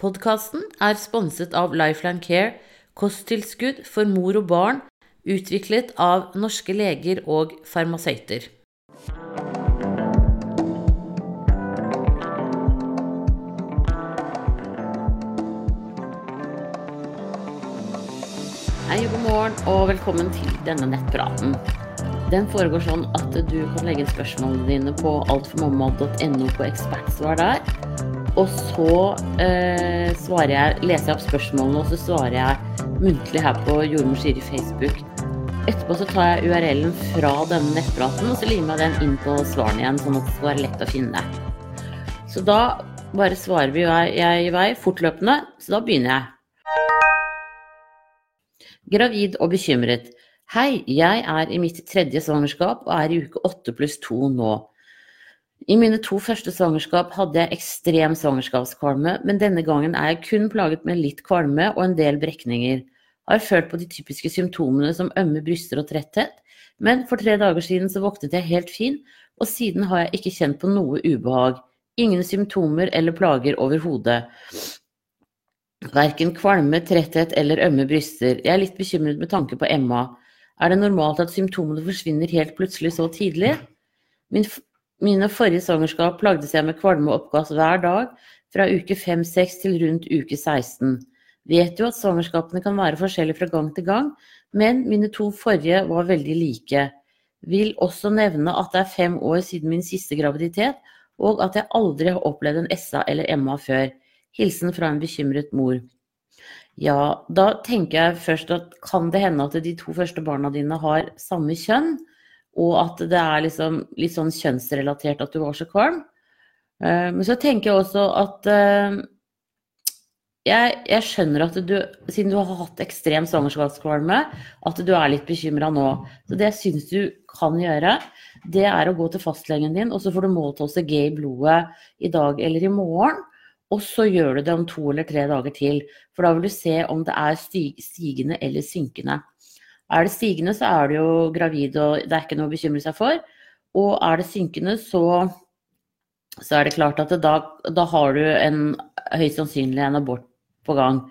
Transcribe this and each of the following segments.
Podkasten er sponset av Lifeline Care, kosttilskudd for mor og barn, utviklet av norske leger og farmasøyter. Hei, god morgen og velkommen til denne nettpraten. Den foregår sånn at du kan legge spørsmålene dine på altformamma.no på ekspertsvar der. Og så eh, jeg, leser jeg opp spørsmålene, og så svarer jeg muntlig her på Jordmor Siri Facebook. Etterpå så tar jeg URL-en fra denne nettpraten, og så limer jeg den inn på svarene igjen, sånn at det skal være lett å finne. Så da bare svarer vi jeg i vei fortløpende, så da begynner jeg. Gravid og bekymret. Hei, jeg er i mitt tredje svangerskap og er i uke åtte pluss to nå. I mine to første svangerskap hadde jeg ekstrem svangerskapskvalme, men denne gangen er jeg kun plaget med litt kvalme og en del brekninger. Har følt på de typiske symptomene som ømme bryster og tretthet, men for tre dager siden så våknet jeg helt fin, og siden har jeg ikke kjent på noe ubehag. Ingen symptomer eller plager overhodet. Verken kvalme, tretthet eller ømme bryster. Jeg er litt bekymret med tanke på Emma. Er det normalt at symptomene forsvinner helt plutselig så tidlig? Min, mine forrige svangerskap plagdes jeg med kvalme og oppkast hver dag, fra uke 5-6 til rundt uke 16. Vet jo at svangerskapene kan være forskjellige fra gang til gang, men mine to forrige var veldig like. Vil også nevne at det er fem år siden min siste graviditet, og at jeg aldri har opplevd en SA eller Emma før. Hilsen fra en bekymret mor. Ja, da tenker jeg først at kan det hende at de to første barna dine har samme kjønn, og at det er liksom litt sånn kjønnsrelatert at du var så kvalm. Eh, men så tenker jeg også at eh, jeg, jeg, skjønner at du, siden du har hatt ekstrem svangerskapskvalme, at du er litt bekymra nå. Så det jeg syns du kan gjøre, det er å gå til fastlegen din, og så får du målt HCG i blodet i dag eller i morgen. Og så gjør du det om to eller tre dager til, for da vil du se om det er stigende eller synkende. Er det stigende, så er du jo gravid, og det er ikke noe å bekymre seg for. Og er det synkende, så, så er det klart at det, da, da, har du en, høyst sannsynlig en abort på gang.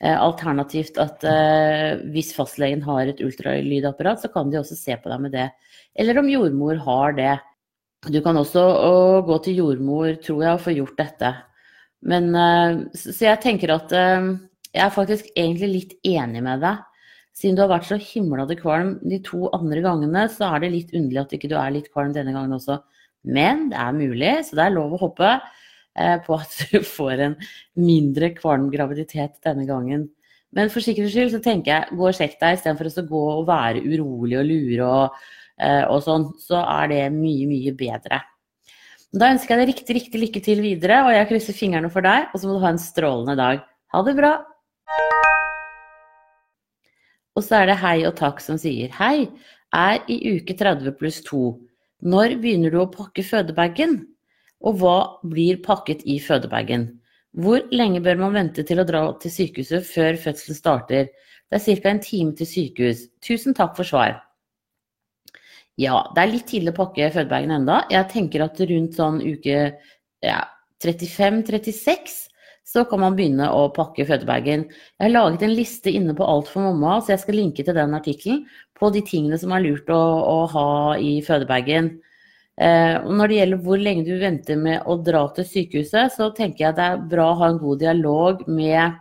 Eh, alternativt at eh, hvis fastlegen har et ultralydapparat, så kan de også se på deg med det. Eller om jordmor har det. Du kan også gå til jordmor, tror jeg, og få gjort dette. Men, eh, så jeg tenker at eh, jeg er faktisk egentlig litt enig med deg. Siden du har vært så himlade kvalm de to andre gangene, så er det litt underlig at ikke du er litt kvalm denne gangen også. Men det er mulig, så det er lov å håpe eh, på at du får en mindre kvalm graviditet denne gangen. Men for sikkerhets skyld så tenker jeg gå og sjekk deg istedenfor å gå og være urolig og lure og, og sånn. Så er det mye, mye bedre. Da ønsker jeg deg riktig, riktig lykke til videre, og jeg krysser fingrene for deg. Og så må du ha en strålende dag. Ha det bra! Og så er det hei og takk som sier hei, er i uke 30 pluss 2. Når begynner du å pakke fødebagen? Og hva blir pakket i fødebagen? Hvor lenge bør man vente til å dra til sykehuset før fødselen starter? Det er ca. en time til sykehus. Tusen takk for svar. Ja, det er litt tidlig å pakke fødebagen enda. Jeg tenker at rundt sånn uke ja, 35-36 så kan man begynne å pakke fødebagen. Jeg har laget en liste inne på Alt for mamma, så jeg skal linke til den artikkelen på de tingene som er lurt å, å ha i fødebagen. Eh, når det gjelder hvor lenge du venter med å dra til sykehuset, så tenker jeg det er bra å ha en god dialog med,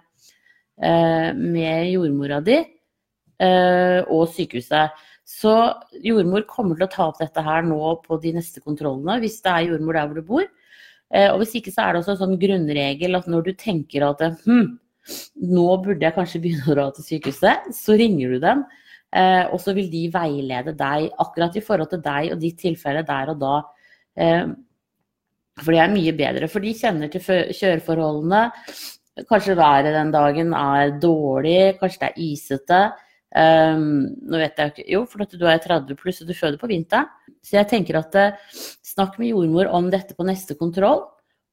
eh, med jordmora di eh, og sykehuset. Så jordmor kommer til å ta opp dette her nå på de neste kontrollene, hvis det er jordmor der hvor du bor. Eh, og hvis ikke så er det også en sånn grunnregel at når du tenker at hm, nå burde jeg kanskje begynne å dra til sykehuset, så ringer du dem. Eh, og så vil de veilede deg akkurat i forhold til deg og ditt tilfelle der og da. Eh, for det er mye bedre. For de kjenner til kjøreforholdene. Kanskje været den dagen er dårlig, kanskje det er isete. Um, nå vet jeg ikke Jo, for at du er 30 pluss og du føder på vinteren. Så jeg tenker at uh, snakk med jordmor om dette på neste kontroll.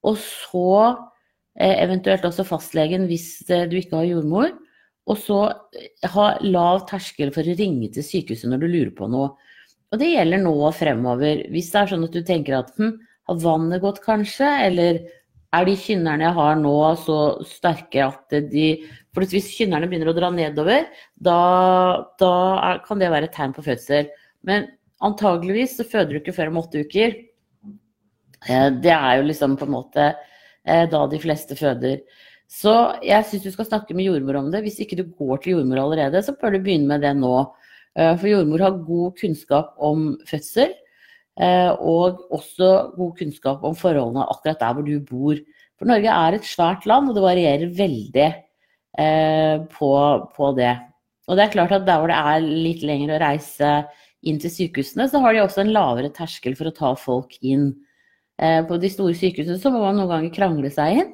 Og så uh, eventuelt også fastlegen hvis uh, du ikke har jordmor. Og så ha lav terskel for å ringe til sykehuset når du lurer på noe. Og det gjelder nå og fremover. Hvis det er sånn at du tenker at hm, har vannet gått kanskje, eller er de kynnerne jeg har nå så sterke at de For hvis kynnerne begynner å dra nedover, da, da er, kan det være et tegn på fødsel. Men antageligvis så føder du ikke før om åtte uker. Eh, det er jo liksom på en måte eh, da de fleste føder. Så jeg syns du skal snakke med jordmor om det. Hvis ikke du går til jordmor allerede, så bør du begynne med det nå. Eh, for jordmor har god kunnskap om fødsel. Og også god kunnskap om forholdene akkurat der hvor du bor. For Norge er et svært land, og det varierer veldig eh, på, på, det. Og det er klart at der hvor det er litt lenger å reise inn til sykehusene, så har de også en lavere terskel for å ta folk inn. Eh, på de store sykehusene så må man noen ganger krangle seg inn.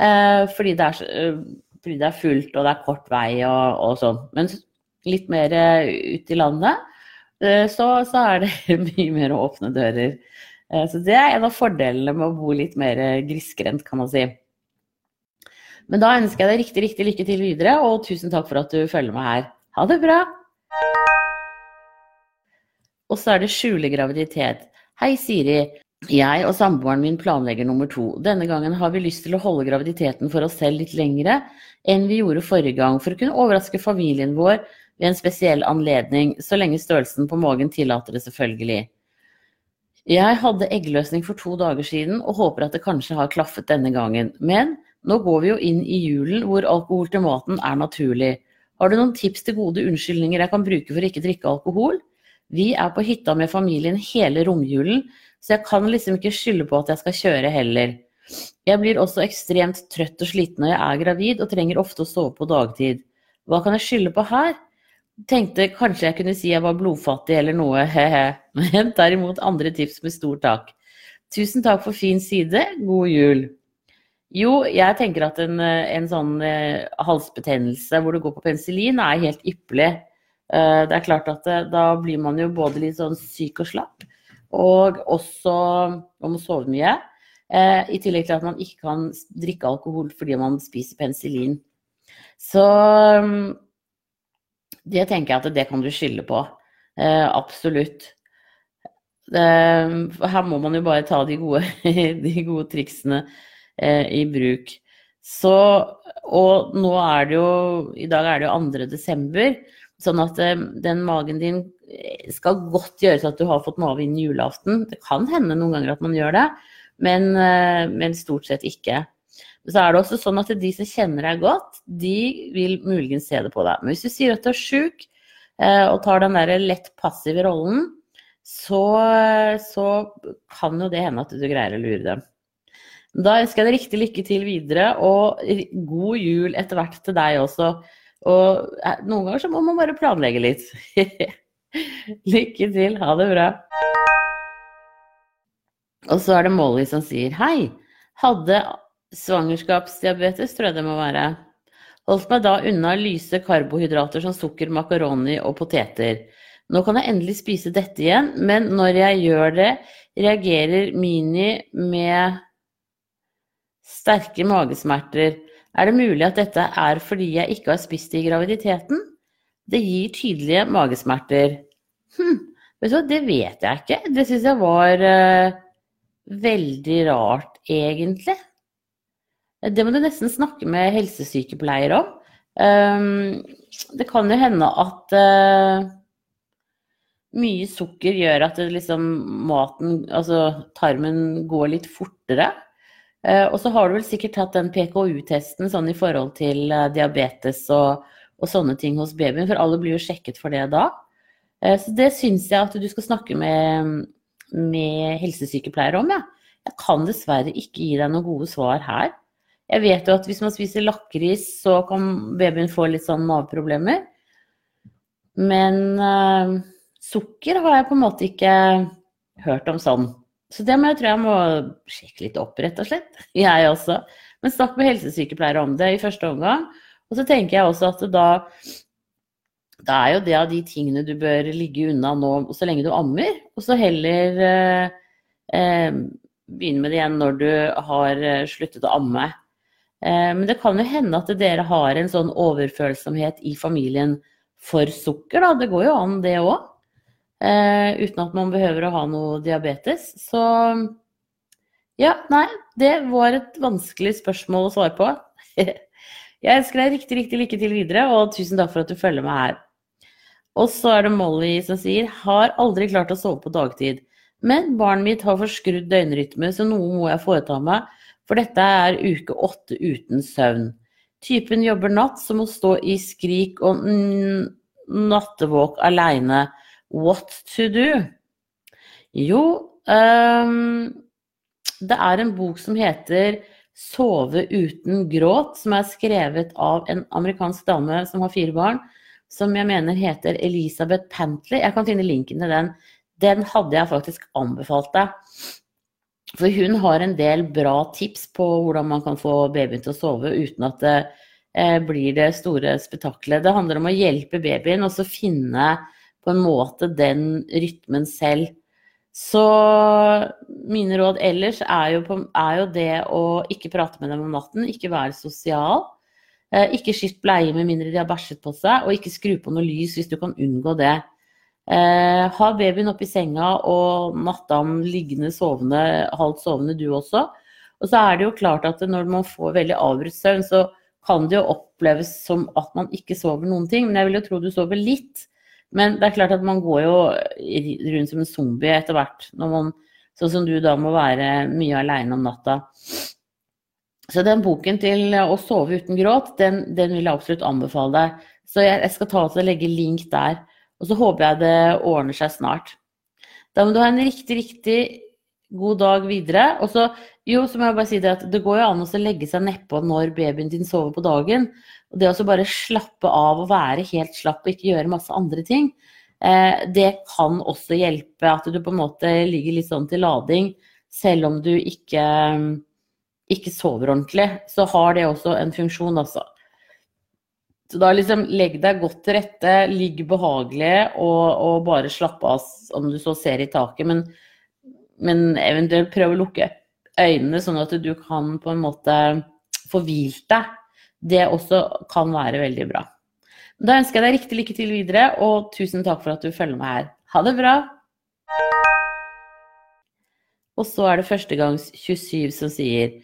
Eh, fordi, det er, eh, fordi, det er, fullt og det er kort vei og, og sånn. Men litt mer eh, ut i landet eh, så, så er det mye mer åpne dører. Eh, så det er en av fordelene med å bo litt mer eh, grisgrendt, kan man si. Men da ønsker jeg deg riktig, riktig lykke til videre, og tusen takk for at du følger meg her. Ha det bra! Og så er det skjule graviditet. Hei, Siri. Jeg og samboeren min planlegger nummer to. Denne gangen har vi lyst til å holde graviditeten for oss selv litt lengre enn vi gjorde forrige gang, for å kunne overraske familien vår ved en spesiell anledning, så lenge størrelsen på magen tillater det, selvfølgelig. Jeg hadde eggløsning for to dager siden og håper at det kanskje har klaffet denne gangen. Men nå går vi jo inn i julen hvor alkohol til maten er naturlig. Har du noen tips til gode unnskyldninger jeg kan bruke for å ikke drikke alkohol? Vi er på hytta med familien hele romjulen, så jeg kan liksom ikke skylde på at jeg skal kjøre heller. Jeg blir også ekstremt trøtt og sliten når jeg er gravid og trenger ofte å sove på dagtid. Hva kan jeg skylde på her? Tenkte kanskje jeg kunne si jeg var blodfattig eller noe, he-he. Men derimot andre tips med stor tak. Tusen takk for fin side. God jul. Jo, jeg tenker at en, en sånn eh, halsbetennelse hvor du går på penicillin, er helt ypperlig. Eh, det er klart at det, eh, da blir man jo både litt sånn syk og slapp, og også man må sove mye. Eh, I tillegg til at man ikke kan drikke alkohol fordi man spiser penicillin. Så mm, det tenker jeg at det kan du skylde på. Eh, absolutt. Eh, her må man jo bare ta de gode, de gode triksene eh, i bruk. Så, og nå er det jo I dag er det jo 2. desember, sånn at eh, den magen din eh, skal godt gjøres at du har fått mage innen julaften. Det kan hende noen ganger at man gjør det, men, eh, men stort sett ikke. Så er det også sånn at de som kjenner deg godt, de vil muligens se det på deg. Men hvis du sier at du er sjuk eh, og tar den der lett passive rollen, så, så, kan jo det hende at du greier å lure dem. Da ønsker jeg deg riktig lykke til videre, og god jul etter hvert til deg også. Og eh, noen ganger så må man bare planlegge litt. lykke til, ha det bra. Og så er det Molly som sier hei. Hadde Svangerskapsdiabetes tror jeg det må være. Holdt meg da unna lyse karbohydrater som sukker, makaroni og poteter. Nå kan jeg endelig spise dette igjen, men når jeg gjør det, reagerer Mini med sterke magesmerter. Er det mulig at dette er fordi jeg ikke har spist i graviditeten? Det gir tydelige magesmerter. Hm, vet du hva, det vet jeg ikke. Det syns jeg var uh, veldig rart, egentlig. Det må du nesten snakke med helsesykepleier om. Ehm, det kan jo hende at eh, mye sukker gjør at liksom maten, altså tarmen, går litt fortere. Eh, og så har du vel sikkert tatt den PKU-testen sånn i forhold til eh, diabetes og, og, sånne ting hos babyen, for alle blir jo sjekket for det da. Så det syns jeg at du skal snakke med, med helsesykepleier om, ja. Jeg kan dessverre ikke gi deg noen gode svar her. Jeg vet jo at hvis man spiser lakris, så kan babyen få litt sånn maveproblemer. Men uh, sukker har jeg på en måte ikke hørt om sånn. Så det må jeg tror jeg må sjekke litt opp, rett og slett. Jeg også. Men snakk med helsesykepleiere om det i første omgang. Og så tenker jeg også at da det er jo det av de tingene du bør ligge unna nå så lenge du ammer, og så heller eh, eh, begynne med det igjen når du har eh, sluttet å amme. Eh, men det kan jo hende at dere har en sånn overfølsomhet i familien for sukker, da. Det går jo an, det òg. Eh, uten at man behøver å ha noe diabetes. Så Ja, nei, det var et vanskelig spørsmål å svare på. Jeg ønsker deg riktig, riktig lykke til videre, og tusen takk for at du følger meg her. Og så er det Molly som sier har aldri klart å sove på dagtid. Men barnet mitt har forskrudd døgnrytme, så noe må jeg foreta meg, for dette er uke åtte uten søvn. Typen jobber natt, så må stå i skrik og nattevåk aleine. What to do? Jo, um, det er en bok som heter 'Sove uten gråt', som er skrevet av en amerikansk dame som har fire barn, som jeg mener heter Elisabeth Pantley. Jeg kan finne linken til den. Den hadde jeg faktisk anbefalt deg. For hun har en del bra tips på hvordan man kan få babyen til å sove uten at det eh, blir det store spetakkelet. Det handler om å hjelpe babyen og så finne på en måte den rytmen selv. Så mine råd ellers er jo, på, er jo, det å ikke prate med dem om natten, ikke være sosial. Eh, ikke skift bleie med mindre de har bæsjet på seg, og ikke skru på noe lys hvis du kan unngå det. Eh, ha babyen oppi senga og nattam liggende sovende, halvt sovende du også. Og så er det jo klart at når man får veldig avbrutt søvn, så kan det jo oppleves som at man ikke sover noen ting. Men jeg vil jo tro du sover litt. Men det er klart at man går jo rundt som en zombie etter hvert. Når man, sånn som du da må være mye aleine om natta. Så den boken til å sove uten gråt, den, den vil jeg absolutt anbefale deg. Så jeg, jeg skal ta og legge link der. Og så håper jeg det ordner seg snart. Da må du ha en riktig, riktig god dag videre. Og så jo, så må jeg bare si det at det går jo an å legge seg nedpå når babyen din sover på dagen. Og det å bare slappe av og være helt slapp og ikke gjøre masse andre ting, eh, det kan også hjelpe at du på en måte ligger litt sånn til lading, selv om du ikke, ikke sover ordentlig. Så har det også en funksjon, altså. Så da liksom legg deg godt til rette, ligg behagelig og, og bare slapp av om du så ser i taket. Men, men eventuelt prøv å lukke øynene, sånn at du kan på en måte få hvilt deg det også kan være veldig bra. Da ønsker jeg deg riktig lykke til videre, og tusen takk for at du følger meg her. Ha det bra! Og så er det førstegangs 27 som sier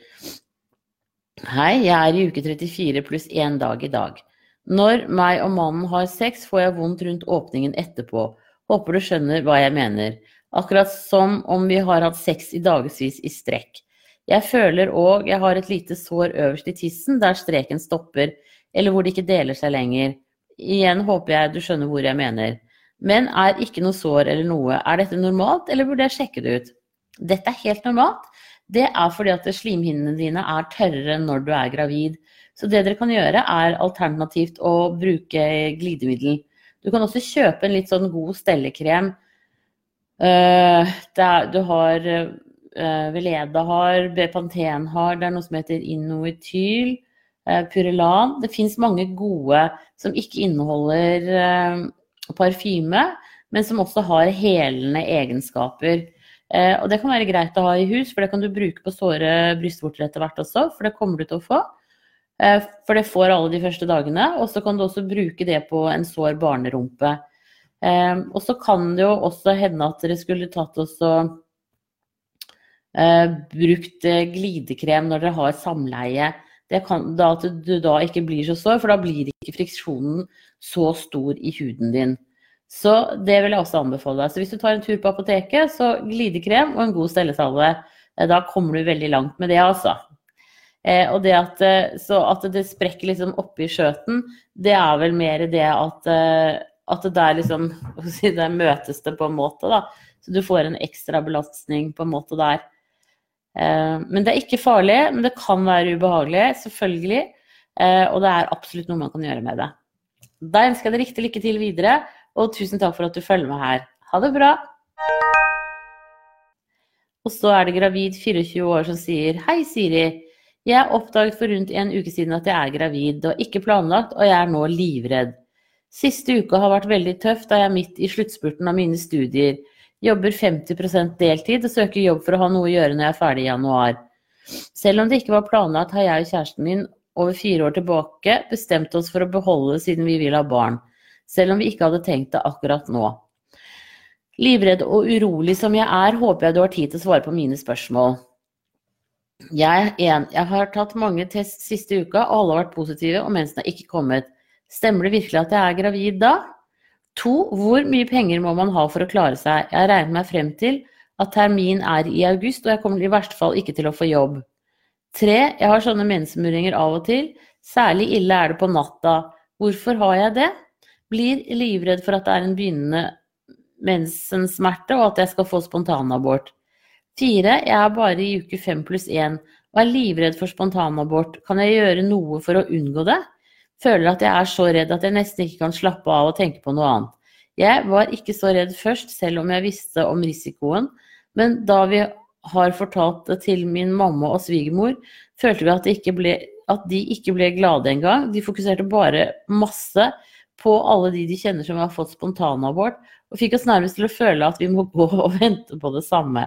Hei, jeg er i uke 34 pluss én dag i dag. Når meg og mannen har sex, får jeg vondt rundt åpningen etterpå. Håper du skjønner hva jeg mener. Akkurat som om vi har hatt sex i dagevis i strekk. Jeg føler òg jeg har et lite sår øverst i tissen der streken stopper, eller hvor det ikke deler seg lenger. Igjen håper jeg du skjønner hvor jeg mener. Men er ikke noe sår eller noe. Er dette normalt, eller burde jeg sjekke det ut? Dette er helt normalt. Det er fordi at slimhinnene dine er tørrere når du er gravid. Så det dere kan gjøre, er alternativt å bruke glidemiddel. Du kan også kjøpe en litt sånn god stellekrem. Uh, du har uh, Veleda har, Bepanten har, det er noe som heter Innoityl, uh, Purelan. Det fins mange gode som ikke inneholder parfyme, men som også har helende egenskaper. Og det kan være greit å ha i hus, for det kan du bruke på såre brystvorter etter hvert også, for det kommer du til å få. For det får alle de første dagene. Og så kan du også bruke det på en sår barnerumpe. Og så kan det jo også hende at dere skulle tatt oss og brukt eh, glidekrem når dere har samleie. Kan, da at du da ikke blir så sår, for da blir ikke friksjonen så stor i huden din. Så det vil jeg også anbefale deg. Så hvis du tar en tur på apoteket, så glidekrem og en god stellesalve. Eh, da kommer du veldig langt med det, altså. Eh, og det at, så at det sprekker liksom oppi skjøten, det er vel mer det at, at det der liksom Der møtes det på en måte, da. Så du får en ekstra belastning på en måte der. Eh, men det er ikke farlig, men det kan være ubehagelig, selvfølgelig. Eh, og det er absolutt noe man kan gjøre med det. Da ønsker jeg deg riktig lykke til videre, og tusen takk for at du følger med her. Ha det bra! Og så er det gravid 24 år som sier Hei, Siri. Jeg oppdaget for rundt en uke siden at jeg er gravid, og ikke planlagt, og jeg er nå livredd. Siste uka har vært veldig tøff, da jeg er midt i sluttspurten av mine studier. Jobber 50% deltid og søker jobb for å ha noe å gjøre når jeg er ferdig i januar. Selv om det ikke var planlagt, har jeg og kjæresten min over fire år tilbake bestemt oss for å beholde siden vi vil ha barn. Selv om vi ikke hadde tenkt det akkurat nå. Livredd og urolig som jeg er, håper jeg du har tid til å svare på mine spørsmål. Jeg, en, jeg har tatt mange test siste uka, og alle har vært positive, og mensen har ikke kommet. Stemmer det virkelig at jeg er gravid da? To, hvor mye penger må man ha for å klare seg? Jeg har regnet meg frem til at termin er i august, og jeg kommer i verste fall ikke til å få jobb. Tre, jeg har sånne mensmuringer av og til. Særlig ille er det på natta. Hvorfor har jeg det? Blir livredd for at det er en begynnende mensensmerte, og at jeg skal få spontanabort. Fire, jeg er bare i uke fem pluss én og er livredd for spontanabort. Kan jeg gjøre noe for å unngå det? Føler at jeg er så redd at jeg nesten ikke kan slappe av og tenke på noe annet. Jeg var ikke så redd først, selv om jeg visste om risikoen, men da vi har fortalt det til min mamma og svigermor, følte vi at, de ble, at de ikke ble glade engang. De fokuserte bare masse på alle de de kjenner som har fått spontanabort, og fikk oss nærmest til å føle at vi må gå og vente på det samme.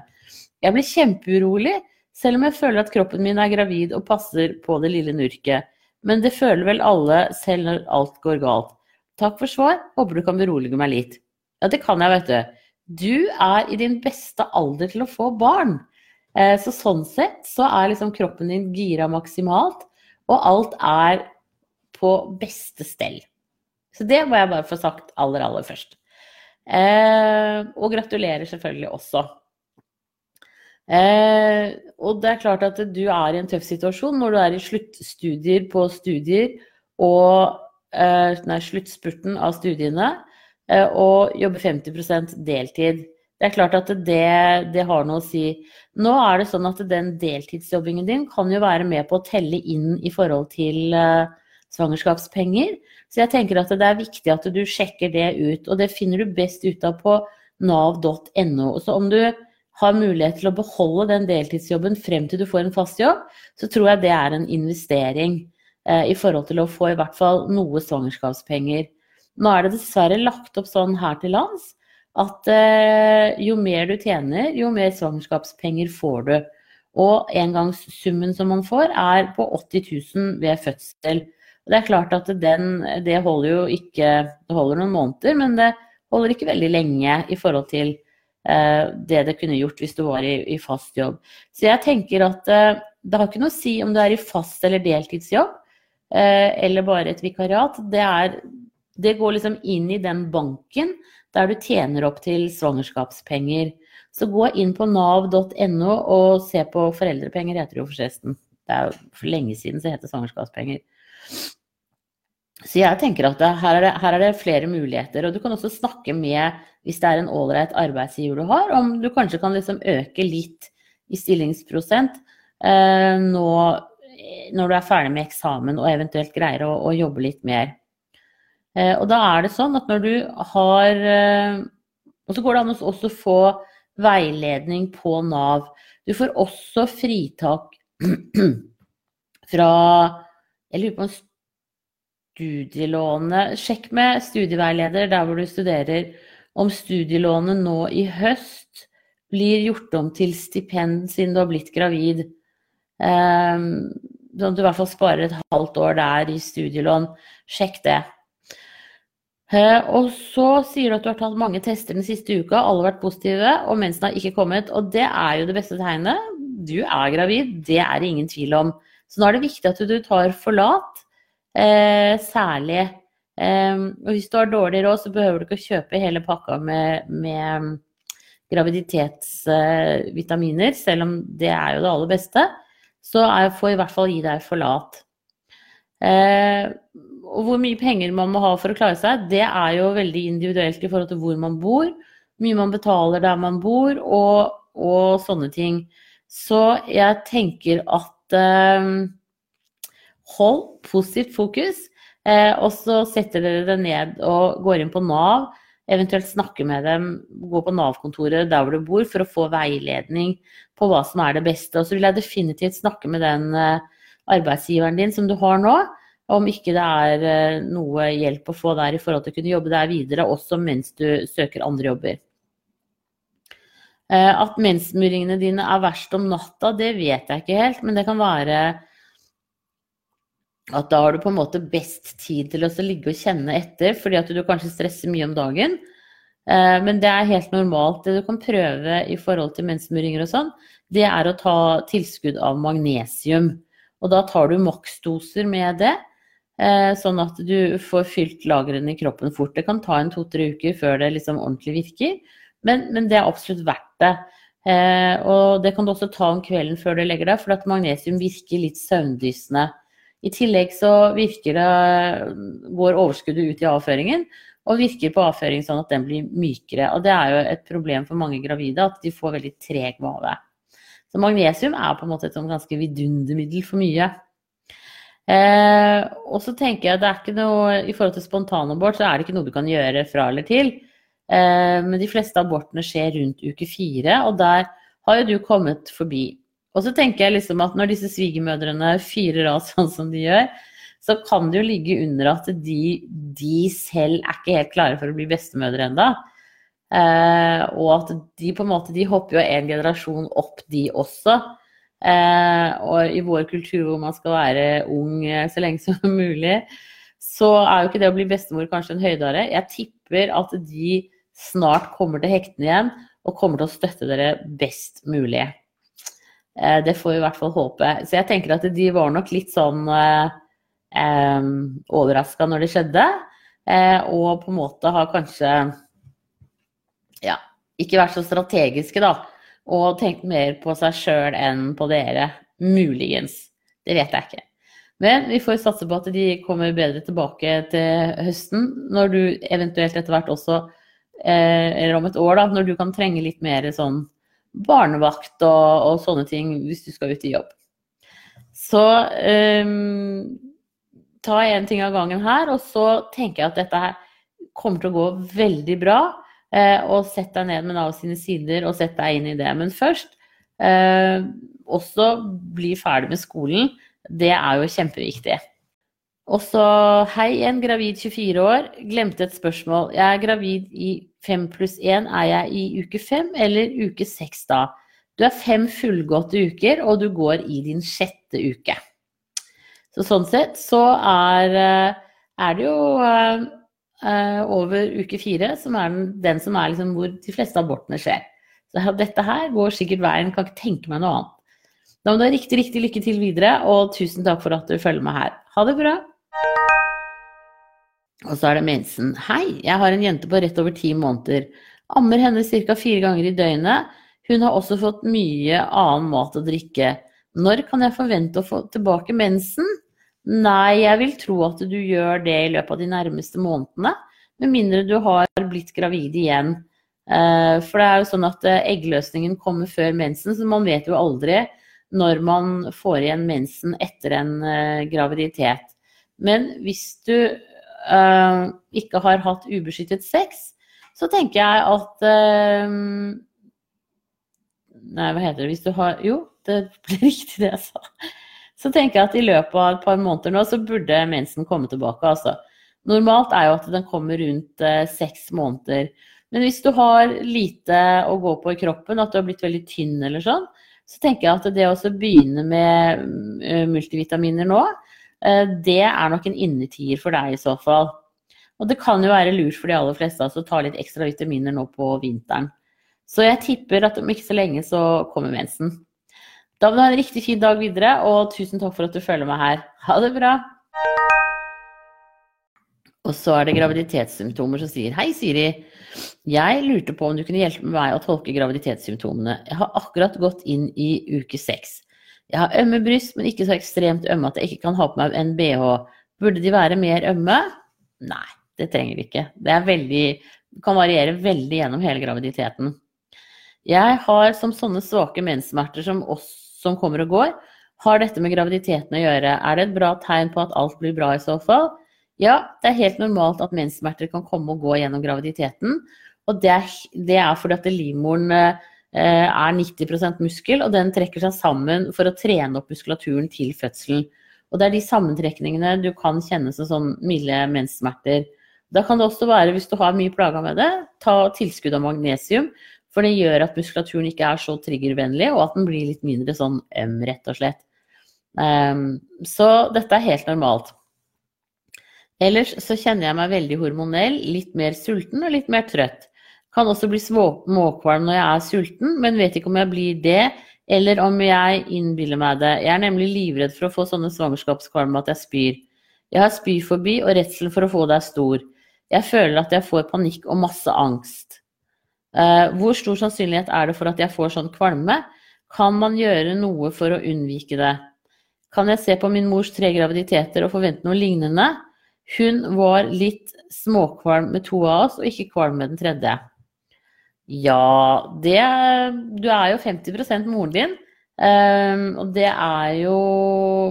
Jeg blir kjempeurolig, selv om jeg føler at kroppen min er gravid og passer på det lille nurket. Men det føler vel alle selv når alt går galt. Takk for svar, håper du kan berolige meg litt. Ja, det kan jeg, vet du. Du er i din beste alder til å få barn. Eh, så sånn sett så er liksom kroppen din gira maksimalt, og alt er på beste stell. Så det må jeg bare få sagt aller, aller først. Eh, og gratulerer selvfølgelig også. Eh, og det er klart at du er i en tøff situasjon når du er i sluttstudier på studier og eh, nei, sluttspurten av studiene eh, og jobber 50% deltid. Det er klart at det, det, har noe å si. Nå er det sånn at den deltidsjobbingen din kan jo være med på å telle inn i forhold til eh, svangerskapspenger. Så jeg tenker at det er viktig at du sjekker det ut, og det finner du best ut av på nav.no. Så om du har mulighet til å beholde den deltidsjobben frem til du får en fast jobb, så tror jeg det er en investering eh, i forhold til å få i hvert fall noe svangerskapspenger. Nå er det dessverre lagt opp sånn her til lands at eh, jo mer du tjener, jo mer svangerskapspenger får du. Og engangssummen som man får, er på 80 000 ved fødsel. Og det er klart at den, det holder jo ikke Det holder noen måneder, men det holder ikke veldig lenge i forhold til det det kunne gjort hvis du var i, i fast jobb. Så jeg tenker at eh, det har ikke noe å si om du er i fast eller deltidsjobb, eh, eller bare et vikariat. Det, er, det går liksom inn i den banken der du tjener opp til svangerskapspenger. Så gå inn på nav.no og se på foreldrepenger, heter det jo forresten. Det er jo for lenge siden så heter svangerskapspenger. Så jeg tenker at her, er det, her, er det, flere muligheter. Og du kan også snakke med, hvis det er en ålreit arbeidsgiver du har, om du kanskje kan liksom øke litt i stillingsprosent eh, nå, når du er ferdig med eksamen og eventuelt greier å, å jobbe litt mer. Eh, og da er det sånn at når du har eh, Og så går det an å også få veiledning på Nav. Du får også fritak fra Jeg lurer på om studielånet Sjekk med studieveileder der hvor du studerer om studielånet nå i høst blir gjort om til stipend siden du har blitt gravid. Um, sånn at du i hvert fall sparer et halvt år der i studielån. Sjekk det. Uh, og så sier du at du har tatt mange tester den siste uka, alle har vært positive, og mensen har ikke kommet. Og det er jo det beste tegnet. Du er gravid, det er det ingen tvil om. Så nå er det viktig at du tar forlat Eh, særlig. Eh, og hvis du har dårlig råd, så behøver du ikke å kjøpe hele pakka med, med graviditetsvitaminer, selv om det er jo det aller beste. Så er, får i hvert fall gi deg forlat. Eh, og hvor mye penger man må ha for å klare seg, det er jo veldig individuelt i forhold til hvor man bor, mye man betaler der man bor, og, og sånne ting. Så jeg tenker at eh, Hold positivt fokus. Eh, og så setter dere det ned og går inn på Nav. Eventuelt snakke med dem, gå på Nav-kontoret der hvor du bor for å få veiledning på hva som er det beste. Og så vil jeg definitivt snakke med den eh, arbeidsgiveren din som du har nå, om ikke det er eh, noe hjelp å få der i forhold til å kunne jobbe der videre, også mens du søker andre jobber. At mensmuringene dine er verst om natta, det vet jeg ikke helt, men det kan være at da har du på en måte best tid til å ligge og kjenne etter, fordi at du kanskje stresser mye om dagen. Eh, men det er helt normalt. Det du kan prøve i forhold til mensmuringer og sånn, det er å ta tilskudd av magnesium. Og da tar du maksdoser med det, eh, sånn at du får fylt lagrene i kroppen fort. Det kan ta en to-tre uker før det liksom ordentlig virker, men, men, det er absolutt verdt det. Eh, og det kan du også ta om kvelden før du legger deg, for at magnesium virker litt søvndyssende. I tillegg så virker det, går overskuddet ut i avføringen, og virker på avføring sånn at den blir mykere. Og det er jo et problem for mange gravide, at de får veldig treg mage. Så magnesium er på en måte et sånn ganske vidundermiddel for mye. Eh, og så tenker jeg det er ikke noe I forhold til spontanabort så er det ikke noe du kan gjøre fra eller til. Eh, men de fleste abortene skjer rundt uke fire, og der har jo du kommet forbi. Og så tenker jeg liksom at når disse svigermødrene fyrer av sånn som de gjør, så kan det jo ligge under at de, de selv er ikke helt klare for å bli bestemødre enda. Eh, og at de på en måte de hopper jo en generasjon opp, de også. Eh, og i vår kultur hvor man skal være ung eh, så lenge som mulig, så er jo ikke det å bli bestemor kanskje en høydare. Jeg tipper at de snart kommer til hektene igjen og kommer til å støtte dere best mulig. Eh, det får vi i hvert fall håpe. Så jeg tenker at de var nok litt sånn eh, overraska når det skjedde. Eh, og på en måte har kanskje ja, ikke vært så strategiske, da. Og tenkt mer på seg sjøl enn på dere. Muligens. Det vet jeg ikke. Men vi får satse på at de kommer bedre tilbake til høsten, når du eventuelt etter hvert også, eh, eller om et år, da, når du kan trenge litt mer sånn barnevakt og, og sånne ting hvis du skal ut i jobb. Så um, ta én ting av gangen her, og så tenker jeg at dette her kommer til å gå veldig bra. Eh, og sett deg ned med Nav sine sider og sett deg inn i det. Men først, eh, også bli ferdig med skolen. Det er jo kjempeviktig. Og så hei en gravid 24 år. Glemte et spørsmål. Jeg er gravid i 5 pluss én Er jeg i uke fem, eller uke seks da? Du er fem fullgåtte uker, og du går i din sjette uke. Så sånn sett så er, eh, er det jo uh, over uke fire, som er den, den som er liksom hvor de fleste abortene skjer. Så dette her går sikkert veien, kan ikke tenke meg noe annet. Da må du ha riktig, riktig lykke til videre, og tusen takk for at du følger meg her. Ha det bra! Og så er det mensen. Hei, jeg har en jente på rett over ti måneder. Ammer henne ca. fire ganger i døgnet. Hun har også fått mye annen mat og drikke. Når kan jeg forvente å få tilbake mensen? Nei, jeg vil tro at du gjør det i løpet av de nærmeste månedene. Med mindre du har blitt gravid igjen. Eh, for det er jo sånn at eh, eggløsningen kommer før mensen, så man vet jo aldri når man får igjen mensen etter en eh, graviditet. Men hvis du uh, ikke har hatt ubeskyttet sex, så tenker jeg at uh, Nei, hva heter det hvis du har Jo, det ble riktig det jeg sa. Så tenker jeg at i løpet av et par måneder nå, så burde mensen komme tilbake. Altså. Normalt er jo at den kommer rundt eh, seks måneder. Men hvis du har lite å gå på i kroppen, at du har blitt veldig tynn eller sånn, så tenker jeg at det å begynne med multivitaminer nå, det er nok en innetier for deg i så fall. Og det kan jo være lurt for de aller fleste altså, å ta litt ekstra vitaminer nå på vinteren. Så jeg tipper at om ikke så lenge så kommer mensen. Da må du ha en riktig fin dag videre, og tusen takk for at du følger meg her. Ha det bra! Og så er det graviditetssymptomer som sier Hei, Siri. Jeg lurte på om du kunne hjelpe meg å tolke graviditetssymptomene. Jeg har akkurat gått inn i uke seks. Jeg har ømme bryst, men ikke så ekstremt ømme at jeg ikke kan ha på meg en bh. Burde de være mer ømme? Nei, det trenger de ikke. Det veldig, kan variere veldig gjennom hele graviditeten. Jeg har som sånne svake menssmerter som oss som kommer og går. Har dette med graviditeten å gjøre? Er det et bra tegn på at alt blir bra i så fall? Ja, det er helt normalt at menssmerter kan komme og gå gjennom graviditeten. Og det er, det er fordi at livmoren eh, er 90% muskel, og den trekker seg sammen for å trene opp muskulaturen til fødselen. Og det er de sammentrekningene du kan kjenne som sånn milde menssmerter. Da kan det også være, hvis du har mye plager med det, ta tilskudd av magnesium. For det gjør at muskulaturen ikke er så triggervennlig, og at den blir litt mindre sånn øm, rett og slett. Um, så dette er helt normalt. Ellers så kjenner jeg meg veldig hormonell, litt mer sulten og litt mer trøtt. Kan også bli småkvalm når jeg er sulten, men vet ikke om jeg blir det, eller om jeg innbiller meg det. Jeg er nemlig livredd for å få sånne svangerskapskvalmer at jeg spyr. Jeg har spyfobi, og redselen for å få det er stor. Jeg føler at jeg får panikk og masse angst. Uh, hvor stor sannsynlighet er det for at jeg får sånn kvalme? Kan man gjøre noe for å unnvike det? Kan jeg se på min mors tre graviditeter og forvente noe lignende? Hun var litt småkvalm med to av oss, og ikke kvalm med den tredje. Ja, det Du er jo 50 moren din. Um, og det er jo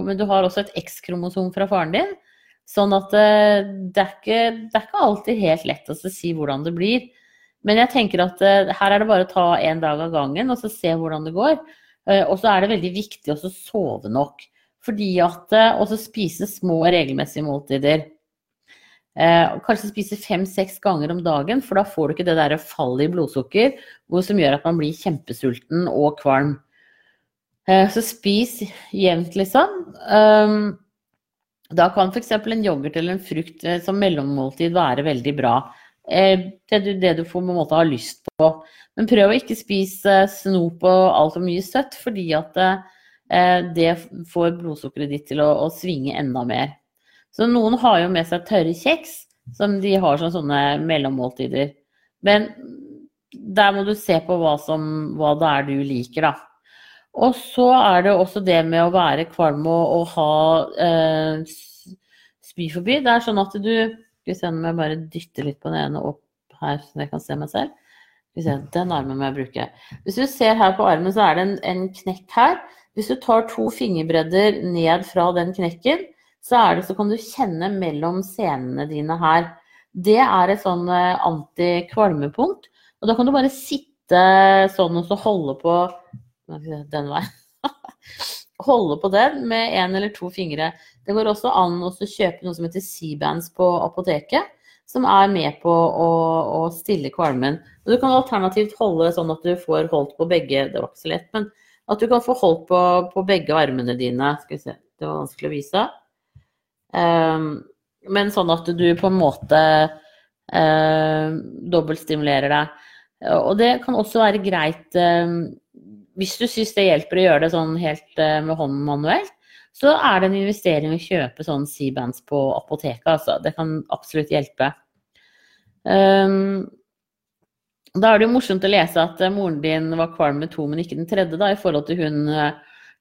Men du har også et X-kromosom fra faren din. Sånn at uh, det, er ikke, det, er ikke, alltid helt lett å si hvordan det blir. Men jeg tenker at uh, her er det bare å ta en dag av gangen og så se hvordan det går. Uh, og så er det veldig viktig å sove nok. Fordi at Og så spise små regelmessige måltider. Kanskje spise fem-seks ganger om dagen, for da får du ikke det der fallet i blodsukker som gjør at man blir kjempesulten og kvalm. så spis jevnt, liksom. Um, da kan f.eks. en yoghurt eller en frukt eh, som mellommåltid være veldig bra. Eh, det det du på en måte ha lyst på. Men prøv å ikke spise snop og altfor mye søtt, fordi at eh, det får blodsukkeret ditt til å, å, svinge enda mer. Så noen har jo med seg tørre kjeks, som de har som sånne mellommåltider. Men der må du se på hva, som, hva det er du liker, da. Og så er det også det med å være kvalm og, og ha eh, spyforbi. Det er sånn at du Skal vi se om jeg bare dytter litt på den ene opp her, så jeg kan se meg selv. Den armen må jeg bruke. Hvis du ser her på armen, så er det en, en knekk her. Hvis du tar to fingerbredder ned fra den knekken, så, det, så kan du kjenne mellom senene dine her. Det er et sånn eh, antikvalmepunkt. Og da kan du bare sitte sånn og så holde på den veien. Holde på den med én eller to fingre. Det går også an å kjøpe noe som heter C-bands på apoteket, som er med på å, å stille kvalmen. Og du kan alternativt holde sånn at du får holdt på begge Det var ikke så lett, men at du kan få holdt på, på begge armene dine. Skal vi se, det var vanskelig å vise. Um, men sånn at du på en måte uh, dobbeltstimulerer deg. Og det kan også være greit um, hvis du syns det hjelper å gjøre det sånn helt uh, med hånden manuelt, så er det en investering å kjøpe sånn C-bands på apoteket. Altså. Det kan absolutt hjelpe. Da er det jo morsomt å lese at uh, moren din var kvalm med to, men ikke den tredje, da, i forhold til hun uh,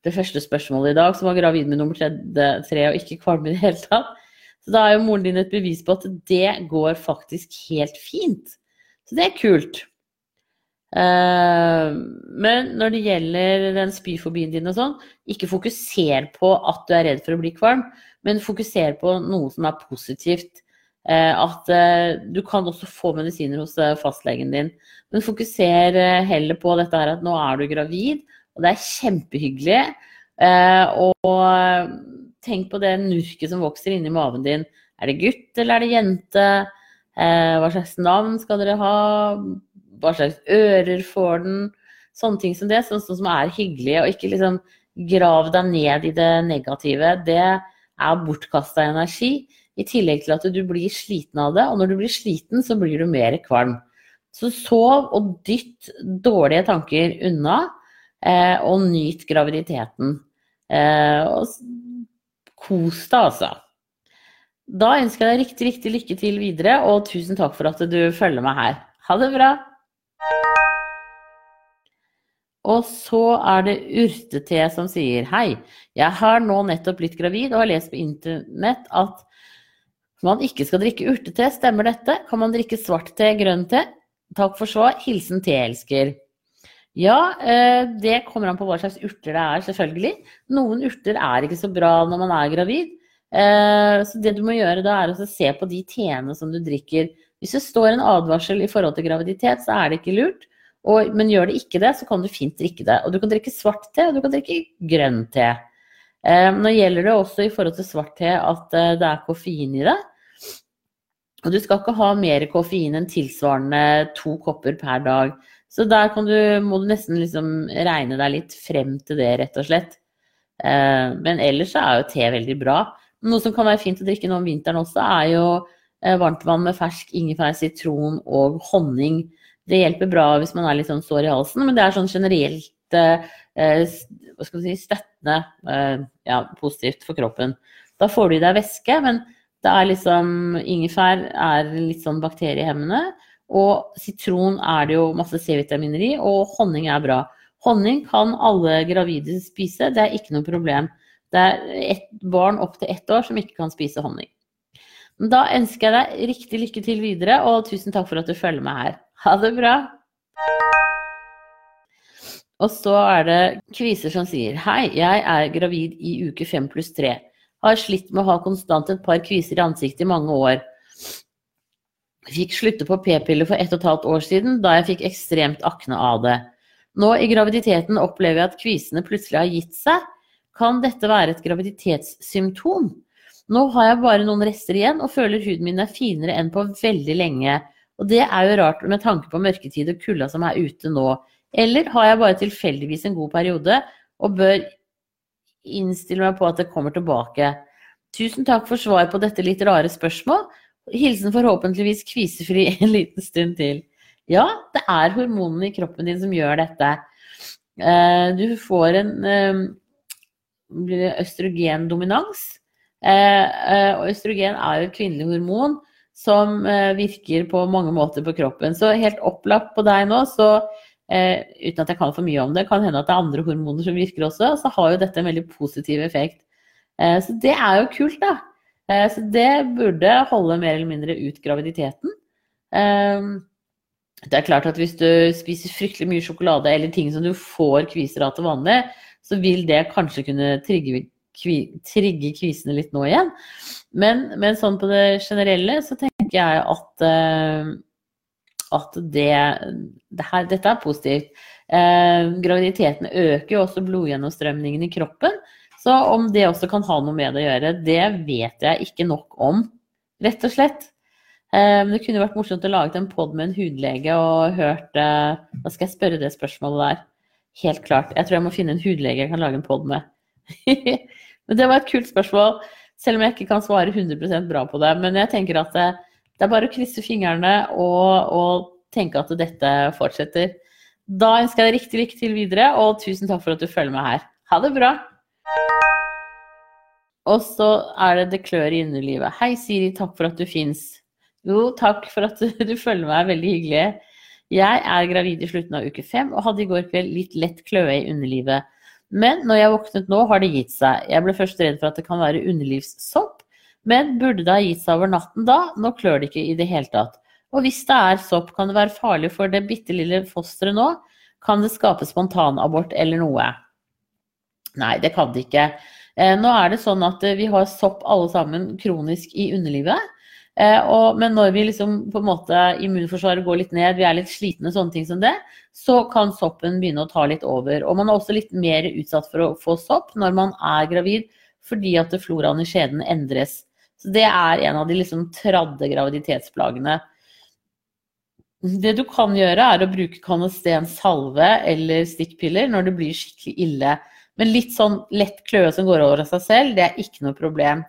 det første spørsmålet i dag, som var gravid med nummer tredje, tre og ikke kvalm i det hele tatt. Så da er jo moren din et bevis på at det går faktisk helt fint. Så det er kult. Eh, men når det gjelder den spyfobien din og sånn, ikke fokuser på at du er redd for å bli kvalm, men fokuser på noe som er positivt. Eh, at eh, du kan også få medisiner hos fastlegen din. Men fokuser heller på dette her at nå er du gravid, og det er kjempehyggelig. Og tenk på det nurket som vokser inni maven din. Er det gutt eller er det jente? Hva slags navn skal dere ha? hva slags ører får den? Sånne ting som det, sånn, sånn som er hyggelig, og ikke liksom grav deg ned i det negative. Det er bortkasta energi, i tillegg til at du blir sliten av det. Og når du blir sliten, så blir du mer kvalm. Så sov og dytt dårlige tanker unna, eh, og nyt graviditeten. Eh, og kos deg, altså. Da ønsker jeg deg riktig, riktig lykke til videre, og tusen takk for at du følger meg her. Ha det bra! Og så er det Urtete som sier hei, jeg har nå nettopp blitt gravid og har lest på internett at man ikke skal drikke urtete. Stemmer dette? Kan man drikke svart te, grønn te? Takk for svar. Hilsen teelsker. Ja, eh, det kommer an på hva slags urter det er, selvfølgelig. Noen urter er ikke så bra når man er gravid. Eh, så det du må gjøre da, er å se på de teene som du drikker. Hvis det står en advarsel i forhold til graviditet, så er det ikke lurt. Og, men gjør det ikke det, så kan du fint drikke det. Og du kan drikke svart te, og du kan drikke grønn te. Eh, nå gjelder det også i forhold til svart te at det er koffein i det. Og du skal ikke ha mer koffein enn tilsvarende to kopper per dag. Så der du, må du nesten liksom regne deg litt frem til det, rett og slett. Eh, men ellers er jo te veldig bra. Noe som kan være fint å drikke nå om vinteren også, er jo eh, varmtvann med fersk ingefær, sitron og honning Det hjelper bra hvis man er litt sånn sår i halsen, men det er sånn generelt eh, hva skal si, støttende ja, positivt for kroppen. Da får du i deg væske, men det er liksom Ingefær er litt sånn bakteriehemmende. Og sitron er det jo masse C-vitaminer i, og honning er bra. Honning kan alle gravide spise, det er ikke noe problem. Det er et barn opp til ett år som ikke kan spise honning. Da ønsker jeg deg riktig lykke til videre, og tusen takk for at du følger meg her. Ha det bra! Og så er det kviser som sier Hei, jeg er gravid i uke fem pluss tre. Har slitt med å ha konstant et par kviser i ansiktet i mange år. Fikk slutte på p-piller for ett og et halvt år siden, da jeg fikk ekstremt akne av det. Nå i graviditeten opplever jeg at kvisene plutselig har gitt seg. Kan dette være et graviditetssymptom? Nå har jeg bare noen rester igjen og føler huden min er finere enn på veldig lenge. Og det er jo rart med tanke på mørketid og kulda som er ute nå. Eller har jeg bare tilfeldigvis en god periode og bør innstille meg på at det kommer tilbake? Tusen takk for svar på dette litt rare spørsmål. Hilsen forhåpentligvis kvisefri en liten stund til. Ja, det er hormonene i kroppen din som gjør dette. Eh, du får en eh, østrogendominans. Eh, eh, og østrogen er jo et kvinnelig hormon som virker på mange måter på kroppen. Så helt opplagt på deg nå, så uten at jeg kan for mye om det, kan hende at det er andre hormoner som virker også, så har jo dette en veldig positiv effekt. Så det er jo kult, da. Så det burde holde mer eller mindre ut graviditeten. Det er klart at hvis du spiser fryktelig mye sjokolade eller ting som du får kviser av til vanlig, så vil det kanskje kunne trigge trigge kvisene litt nå igjen. Men, men, sånn på det generelle så tenker jeg at, uh, at det, det her, dette er positivt. Eh, graviditeten øker jo også blodgjennomstrømningen i kroppen. Så om det også kan ha noe med det å gjøre, det vet jeg ikke nok om, rett og slett. Men det kunne vært morsomt å lage en pod med en hudlege og hørt Da skal jeg spørre det spørsmålet der. Helt klart. Jeg tror jeg må finne en hudlege jeg kan lage en pod med. Men det var et kult spørsmål, selv om jeg ikke kan svare 100% bra på det. Men jeg tenker at det, det er bare å krysse fingrene og, og, tenke at dette fortsetter. Da ønsker jeg deg riktig lykke til videre, og tusen takk for at du følger meg her. Ha det bra! Og så er det Det klør i underlivet. Hei, Siri, takk for at du fins. Jo, takk for at du, følger meg, veldig hyggelig. Jeg er gravid i slutten av uke fem og hadde i går kveld litt lett kløe i underlivet. Men når jeg våknet nå, har det gitt seg. Jeg ble først redd for at det kan være underlivssopp, men burde det ha gitt seg over natten da? Nå klør det ikke i det hele tatt. Og hvis det er sopp, kan det være farlig for det bitte lille fosteret nå? Kan det skape spontanabort eller noe? Nei, det kan det ikke. Eh, nå er det sånn at eh, vi har sopp alle sammen kronisk i underlivet. Eh, men når vi liksom på en måte immunforsvaret går litt ned, vi er litt slitne, sånne ting som det, så kan soppen begynne å ta litt over. Og man er også litt mer utsatt for å få sopp når man er gravid, fordi at floraen i skjeden endres. Så det er en av de liksom tradde graviditetsplagene. Det du kan gjøre, er å bruke kanesten salve eller stikkpiller når det blir skikkelig ille. Men litt sånn lett kløe som går over av seg selv, det er ikke noe problem.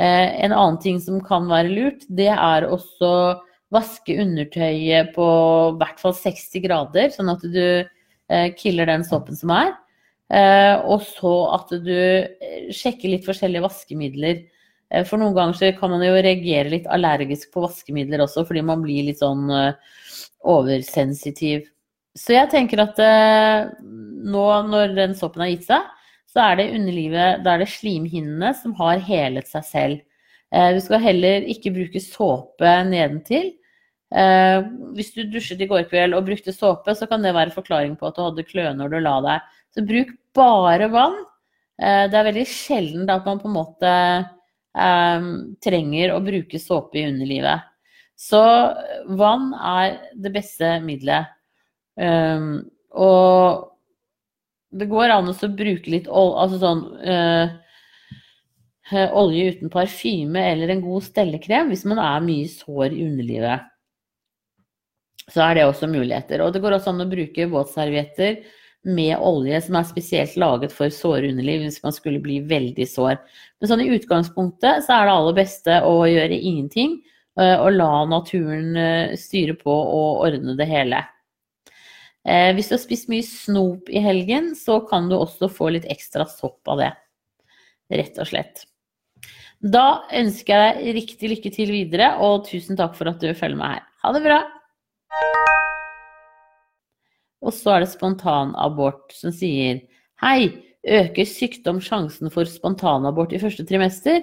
Eh, en annen ting som kan være lurt, det er også vaske undertøyet på i hvert fall 60 grader, sånn at du eh, killer den soppen som er. Eh, og så at du sjekker litt forskjellige vaskemidler. For noen ganger kan man jo reagere litt allergisk på vaskemidler også, fordi man blir litt sånn oversensitiv. Så jeg tenker at nå når den soppen har gitt seg, så er det underlivet, da er det slimhinnene som har helet seg selv. Eh, du skal heller ikke bruke såpe nedentil. Eh, hvis du dusjet i går kveld og brukte såpe, så kan det være forklaring på at du hadde kløe når du la deg. Så bruk bare vann. Eh, det er veldig sjelden at man på en måte trenger å bruke såpe i underlivet. Så vann er det beste middelet. Og det går an å bruke litt altså sånn, øh, olje uten parfyme eller en god stellekrem hvis man er mye sår i underlivet. Så er det også muligheter. Og det går også an å bruke våtservietter med olje som er spesielt laget for såre underliv hvis man skulle bli veldig sår. Men sånn i utgangspunktet så er det aller beste å gjøre ingenting. eh, og la naturen styre på og ordne det hele. Eh, hvis du har spist mye snop i helgen, så kan du også få litt ekstra sopp av det. Rett og slett. Da ønsker jeg deg riktig lykke til videre, og tusen takk for at du følger meg her. Ha det bra! Og så er det spontanabort som sier Hei, øker sykdom sjansen for spontanabort i første trimester?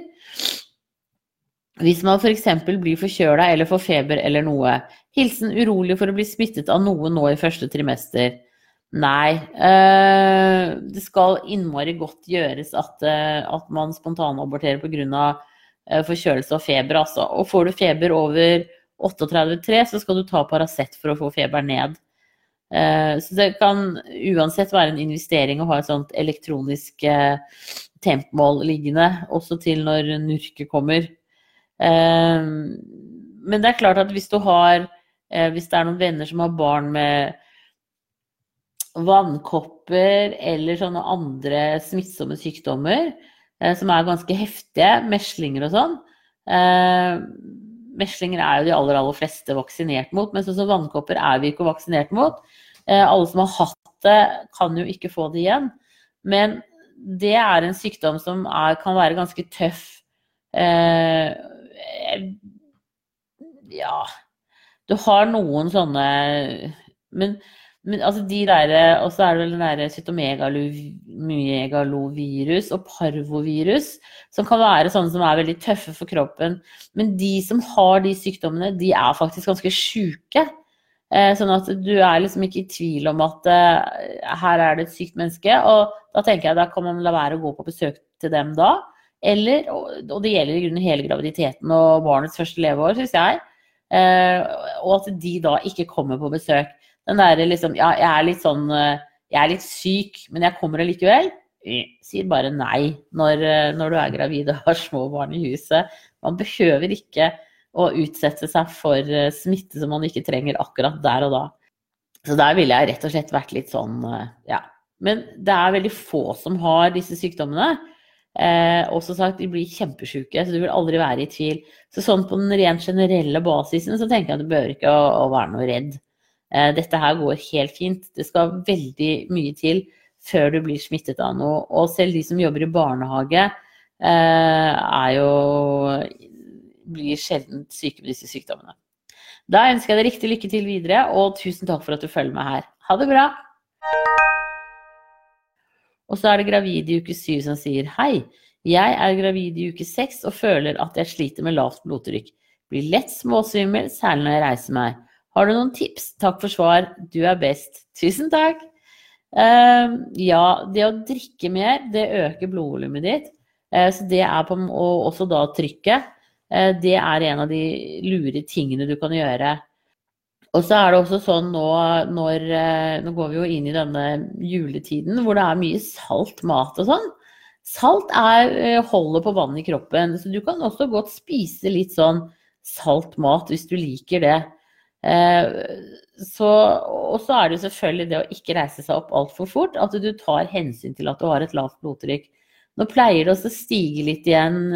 Hvis man f.eks. blir forkjøla eller får feber eller noe. Hilsen urolig for å bli smittet av noe nå i første trimester. Nei. Øh, det skal innmari godt gjøres at, eh, at man spontanaborterer pga. Øh, forkjølelse og feber, altså. Og får du feber over 38,3, så skal du ta Paracet for å få feber ned. Uh, så det kan uansett være en investering å ha et sånt elektronisk uh, tempmål liggende, også til når nurket kommer. Uh, men det er klart at hvis du har Hvis det er noen venner som har barn med vannkopper eller sånne andre smittsomme sykdommer som er ganske heftige, meslinger og sånn Meslinger er jo de aller, aller fleste vaksinert mot, men sånn som vannkopper er vi ikke vaksinert mot. Eh, alle som har hatt det, kan jo ikke få det igjen. Men det er en sykdom som er, kan være ganske tøff. Eh, ja Du har noen sånne Men men altså de der, Og så er det vel den derre cytomegalovirus og parvovirus, som kan være sånne som er veldig tøffe for kroppen. Men de som har de sykdommene, de er faktisk ganske sjuke. Eh, sånn at du er liksom ikke i tvil om at uh, her er det et sykt menneske. Og da tenker jeg da kan man la være å gå på besøk til dem da. Eller, og det gjelder i grunnen hele graviditeten og barnets første leveår, syns jeg. Uh, og at de da ikke kommer på besøk. Den derre liksom Ja, jeg er litt sånn eh, Jeg er litt syk, men jeg kommer allikevel. Sier bare nei når, eh, når, du er gravid og har små barn i huset. Man behøver ikke å utsette seg for eh, smitte som man ikke trenger akkurat der og da. Så der ville jeg rett og slett vært litt sånn, ja. Men det er veldig få som har disse sykdommene. Eh, også sagt, De blir kjempesjuke, så du vil aldri være i tvil. Så sånn på den rent generelle basisen så tenker jeg at du bør ikke å, å være noe redd. Eh, dette her går helt fint. Det skal veldig mye til før du blir smittet av noe. Og selv de som jobber i barnehage, eh, er jo blir sjelden syke med disse sykdommene. Da ønsker jeg deg riktig lykke til videre, og tusen takk for at du følger meg her. Ha det bra! Og så er det gravid i uke syv som sier hei. Jeg er gravid i uke seks og føler at jeg sliter med lavt blodtrykk. Blir lett småsvimmel, særlig når jeg reiser meg. Har du noen tips? Takk for svar. Du er best. Tusen takk. Uh, ja, det å drikke mer, det øker blodvolumet ditt. Uh, så det er på, og også da trykket. Uh, det er en av de lure tingene du kan gjøre. Og så er det også sånn nå når eh, Nå går vi jo inn i denne juletiden hvor det er mye salt mat og sånn. Salt er, eh, holder på vann i kroppen, så du kan også godt spise litt sånn salt mat hvis du liker det. Eh, så, og så er det selvfølgelig det å ikke reise seg opp altfor fort, at du tar hensyn til at du har et lavt blodtrykk. Nå pleier det også å stige litt igjen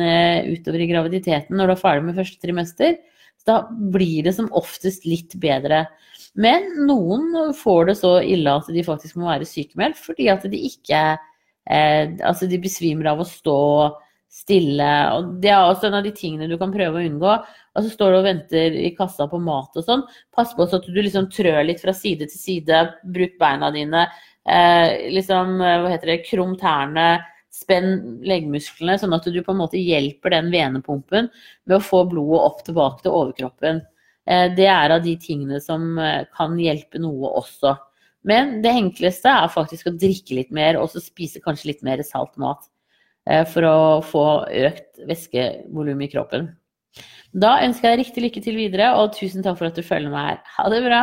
utover i graviditeten når du er ferdig med første trimester. Så da blir det som oftest litt bedre. Men noen får det så ille at de faktisk må være sykemeldt fordi at de ikke eh, Altså de besvimer av å stå stille. Og det er også en av de tingene du kan prøve å unngå. Og så står du og venter i kassa på mat og sånn. Pass på så at du liksom trør litt fra side til side. Bruk beina dine. Eh, liksom, eh, hva heter det, krum tærne. Spenn leggmusklene, sånn at du på en måte hjelper den venepumpen med å få blodet opp tilbake til overkroppen. Eh, det er av de tingene som eh, kan hjelpe noe også. Men det enkleste er faktisk å drikke litt mer, og så spise kanskje litt mer salt mat. Eh, for å få økt væskevolum i kroppen. Da ønsker jeg riktig lykke til videre, og tusen takk for at du følger meg her. Ha det bra!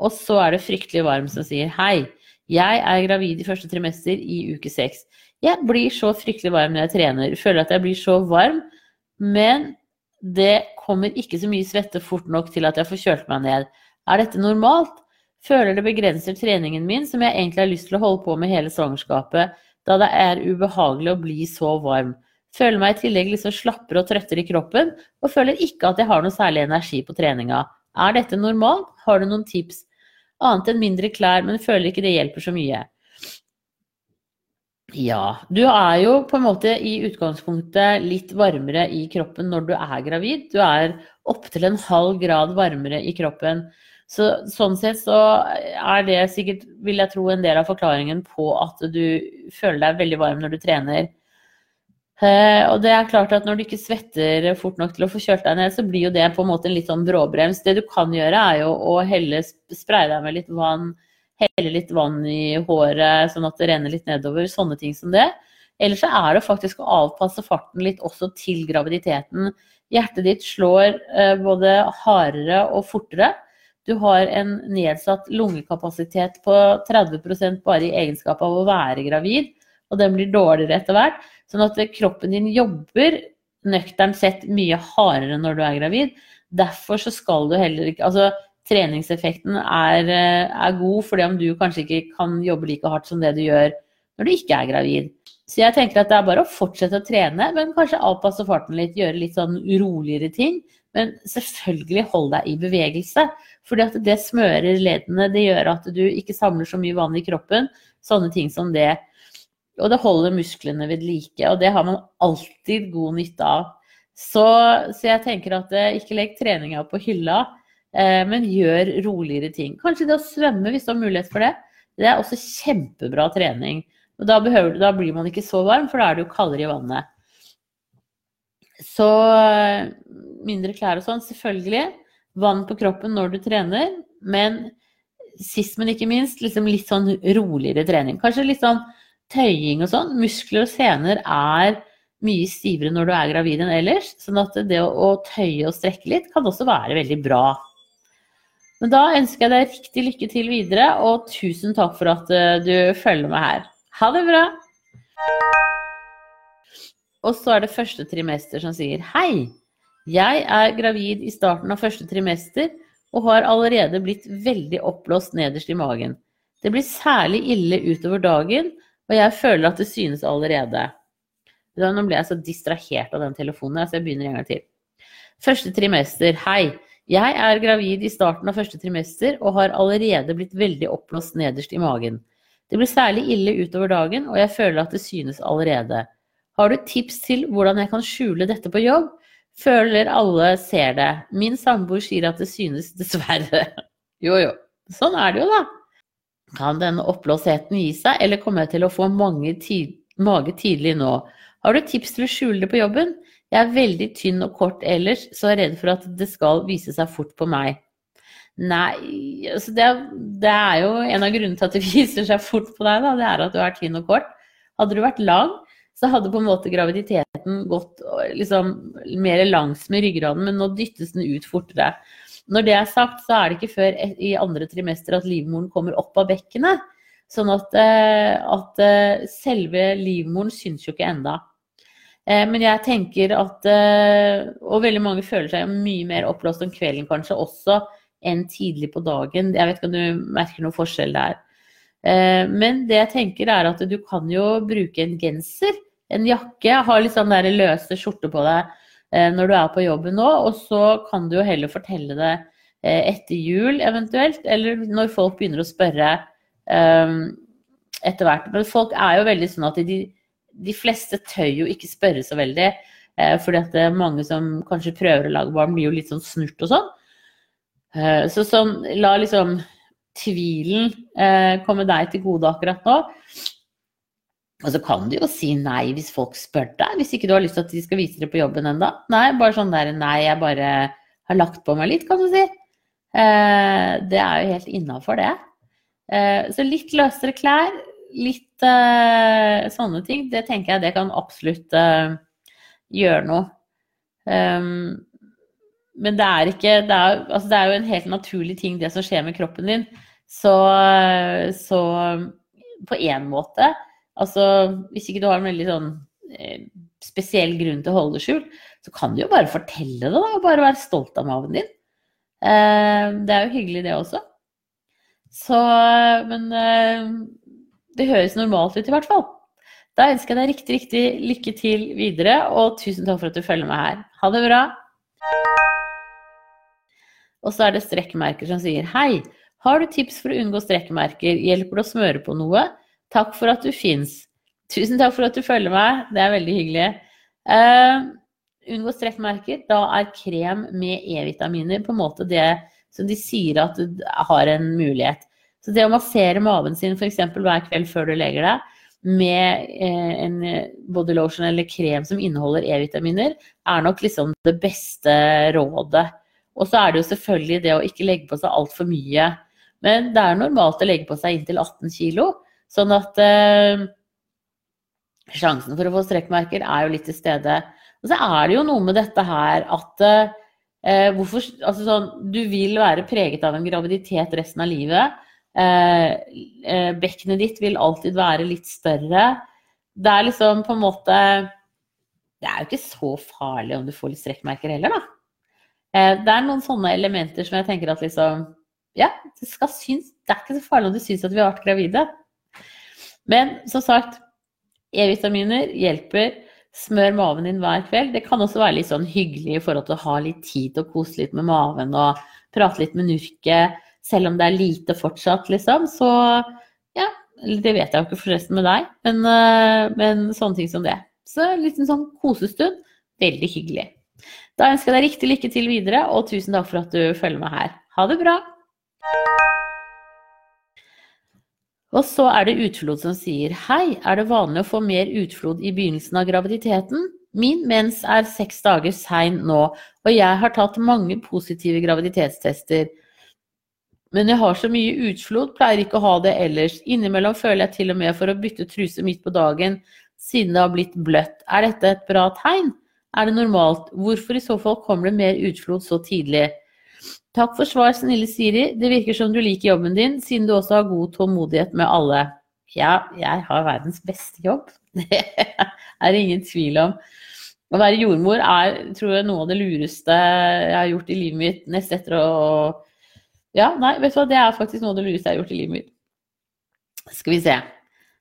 Og så er det fryktelig varm som sier hei. Jeg er gravid i første trimester i uke seks. Jeg blir så fryktelig varm når jeg trener. Føler at jeg blir så varm. Men det kommer ikke så mye svette fort nok til at jeg får kjølt meg ned. Er dette normalt? Føler det begrenser treningen min, som jeg egentlig har lyst til å holde på med hele svangerskapet, da det er ubehagelig å bli så varm. Føler meg i tillegg liksom slappere og trøttere i kroppen, og føler ikke at jeg har noe særlig energi på treninga. Er dette normalt? Har du noen tips? Annet enn mindre klær, men føler ikke det hjelper så mye. Ja, du er jo på en måte i utgangspunktet litt varmere i kroppen når du er gravid. Du er opptil en halv grad varmere i kroppen. Så, sånn sett så er det sikkert, vil jeg tro, en del av forklaringen på at du føler deg veldig varm når du trener. Uh, og det er klart at når du ikke svetter fort nok til å få kjølt deg ned, så blir jo det på en måte en litt sånn bråbrems. Det du kan gjøre, er jo å helle, spraye deg med litt vann, helle litt vann i håret sånn at det renner litt nedover, sånne ting som det. Eller så er det faktisk å avpasse farten litt også til graviditeten. Hjertet ditt slår uh, både hardere og fortere. Du har en nedsatt lungekapasitet på 30% bare i egenskap av å være gravid, og den blir dårligere etter hvert. Sånn at kroppen din jobber nøkternt sett mye hardere når du er gravid. Derfor så skal du heller ikke Altså treningseffekten er, eh, er god fordi om du kanskje ikke kan jobbe like hardt som det du gjør når du ikke er gravid. Så jeg tenker at det er bare å fortsette å trene, men kanskje avpasse farten litt, gjøre litt sånn roligere ting. Men selvfølgelig hold deg i bevegelse, fordi at det smører leddene. Det gjør at du ikke samler så mye vann i kroppen. Sånne ting som det. Og det holder musklene ved like, og det har man alltid god nytte av. Så, så jeg tenker at eh, ikke legg treninga på hylla, eh, men gjør roligere ting. Kanskje det å svømme hvis du har mulighet for det. Det er også kjempebra trening. Og da, behøver, da blir man ikke så varm, for da er det jo kaldere i vannet. Så eh, mindre klær og sånn, selvfølgelig. Vann på kroppen når du trener. Men sist, men ikke minst, liksom litt sånn roligere trening. Kanskje litt sånn tøying og sånn. Muskler og sener er mye stivere når du er gravid enn ellers. Sånn at det å tøye og strekke litt kan også være veldig bra. Men da ønsker jeg deg riktig lykke til videre, og tusen takk for at eh, du følger med her. Ha det bra! Og så er det første trimester som sier hei. Jeg er gravid i starten av første trimester og har allerede blitt veldig oppblåst nederst i magen. Det blir særlig ille utover dagen, og jeg føler at det synes allerede. Nå ble jeg så distrahert av den telefonen, så jeg begynner en gang til. Første trimester. Hei. Jeg er gravid i starten av første trimester og har allerede blitt veldig oppblåst nederst i magen. Det blir særlig ille utover dagen, og jeg føler at det synes allerede. Har du tips til hvordan jeg kan skjule dette på jobb? Føler alle ser det. Min samboer sier at det synes, dessverre. Jo, jo. Sånn er det jo, da. Kan denne oppblåsheten gi seg, eller kommer jeg til å få tid, mage tidlig nå? Har du tips til å skjule det på jobben? Jeg er veldig tynn og kort ellers, så jeg er redd for at det skal vise seg fort på meg. Nei, altså det, det, er jo en av grunnene til at det viser seg fort på deg, da, det er at du er tynn og kort. Hadde du vært lang, så hadde på en måte graviditeten gått liksom, mer langs med ryggraden, men nå dyttes den ut fortere. Når det er sagt, så er det ikke før i andre trimester at livmoren kommer opp av bekkenet. Sånn at, eh, at eh, selve livmoren syns jo ikke enda. Eh, men jeg tenker at Og veldig mange føler seg mye mer oppblåst om kvelden kanskje også enn tidlig på dagen. Jeg vet ikke om du merker noen forskjell der. Men det jeg tenker er at du kan jo bruke en genser, en jakke, ha litt sånn der løse skjorte på deg når du er på jobben nå, og så kan du jo heller fortelle det eh, etter jul eventuelt, eller når folk begynner å spørre um, etter hvert. Men folk er jo veldig sånn at de, de fleste tør jo ikke spørre så veldig. Eh, fordi at det er mange som kanskje prøver å lage barn, blir jo litt sånn snurt og sånn. Eh, så sånn, la liksom tvilen eh, komme deg til gode akkurat nå. Og så kan du jo si nei hvis folk spør deg, hvis ikke du har lyst til at de skal vise det på jobben ennå. Nei, bare sånn der nei, jeg bare har lagt på meg litt, kan du si. Eh, det er jo helt innafor, det. Eh, så litt løsere klær, litt eh, sånne ting, det tenker jeg det kan absolutt eh, gjøre noe. Um, men det er ikke det er, altså det er jo en helt naturlig ting, det som skjer med kroppen din. Så, så på én måte Altså, hvis ikke du har en veldig sånn eh, spesiell grunn til å holde det skjult, så kan du jo bare fortelle det, da, og bare være stolt av maven din. Eh, det er jo hyggelig, det også. Så Men eh, det høres normalt ut, i hvert fall. Da ønsker jeg deg riktig, riktig lykke til videre, og tusen takk for at du følger meg her. Ha det bra. Og så er det strekkmerker som sier hei. Har du tips for å unngå strekkmerker? Hjelper det å smøre på noe? Takk for at du fins. Tusen takk for at du følger meg, det er veldig hyggelig. Uh, unngå strekkmerker. Da er krem med E-vitaminer på en måte det som de sier at du har en mulighet. Så det å massere maven sin f.eks. hver kveld før du legger deg, med eh, en bodylotion eller krem som inneholder E-vitaminer, er nok liksom det beste rådet. Og så er det jo selvfølgelig det å ikke legge på seg altfor mye. Men det er normalt å legge på seg inntil 18 kg, sånn at eh, sjansen for å få strekkmerker er jo litt til stede. Og så er det jo noe med dette her at eh, hvorfor, altså sånn, du vil være preget av en graviditet resten av livet. Eh, eh, bekkenet ditt vil alltid være litt større. Det er liksom på en måte Det er jo ikke så farlig om du får litt strekkmerker heller, da. Eh, det er noen sånne elementer som jeg tenker at liksom Ja, det skal synes Det er ikke så farlig om du syns at vi har vært gravide. Men som sagt, E-vitaminer hjelper. Smør maven din hver kveld. Det kan også være litt sånn hyggelig i forhold til å ha litt tid til å kose litt med maven og prate litt med nurket selv om det er lite fortsatt, liksom. Så ja, det vet jeg jo ikke forresten med deg, men, eh, men sånne ting som det. Så en sånn kosestund. Veldig hyggelig. Da ønsker jeg deg riktig lykke til videre, og tusen takk for at du følger meg her. Ha det bra! Og så er det utflod som sier hei, er det vanlig å få mer utflod i begynnelsen av graviditeten? Min mens er seks dager sein nå, og jeg har tatt mange positive graviditetstester. Men jeg har så mye utflod, pleier ikke å ha det ellers. Innimellom føler jeg til og med for å bytte truse midt på dagen, siden det har blitt bløtt. Er dette et bra tegn? Er det normalt? Hvorfor i så fall kommer det mer utflod så tidlig? Takk for svar, snille Siri. Det virker som du liker jobben din, siden du også har god tålmodighet med alle. Ja, jeg har verdens beste jobb. Det er det ingen tvil om. Å være jordmor er tror jeg, noe av det lureste jeg har gjort i livet mitt, nest etter å ja, nei, vet du hva, det er faktisk noe av det lureste jeg har gjort i livet mitt. Skal vi se.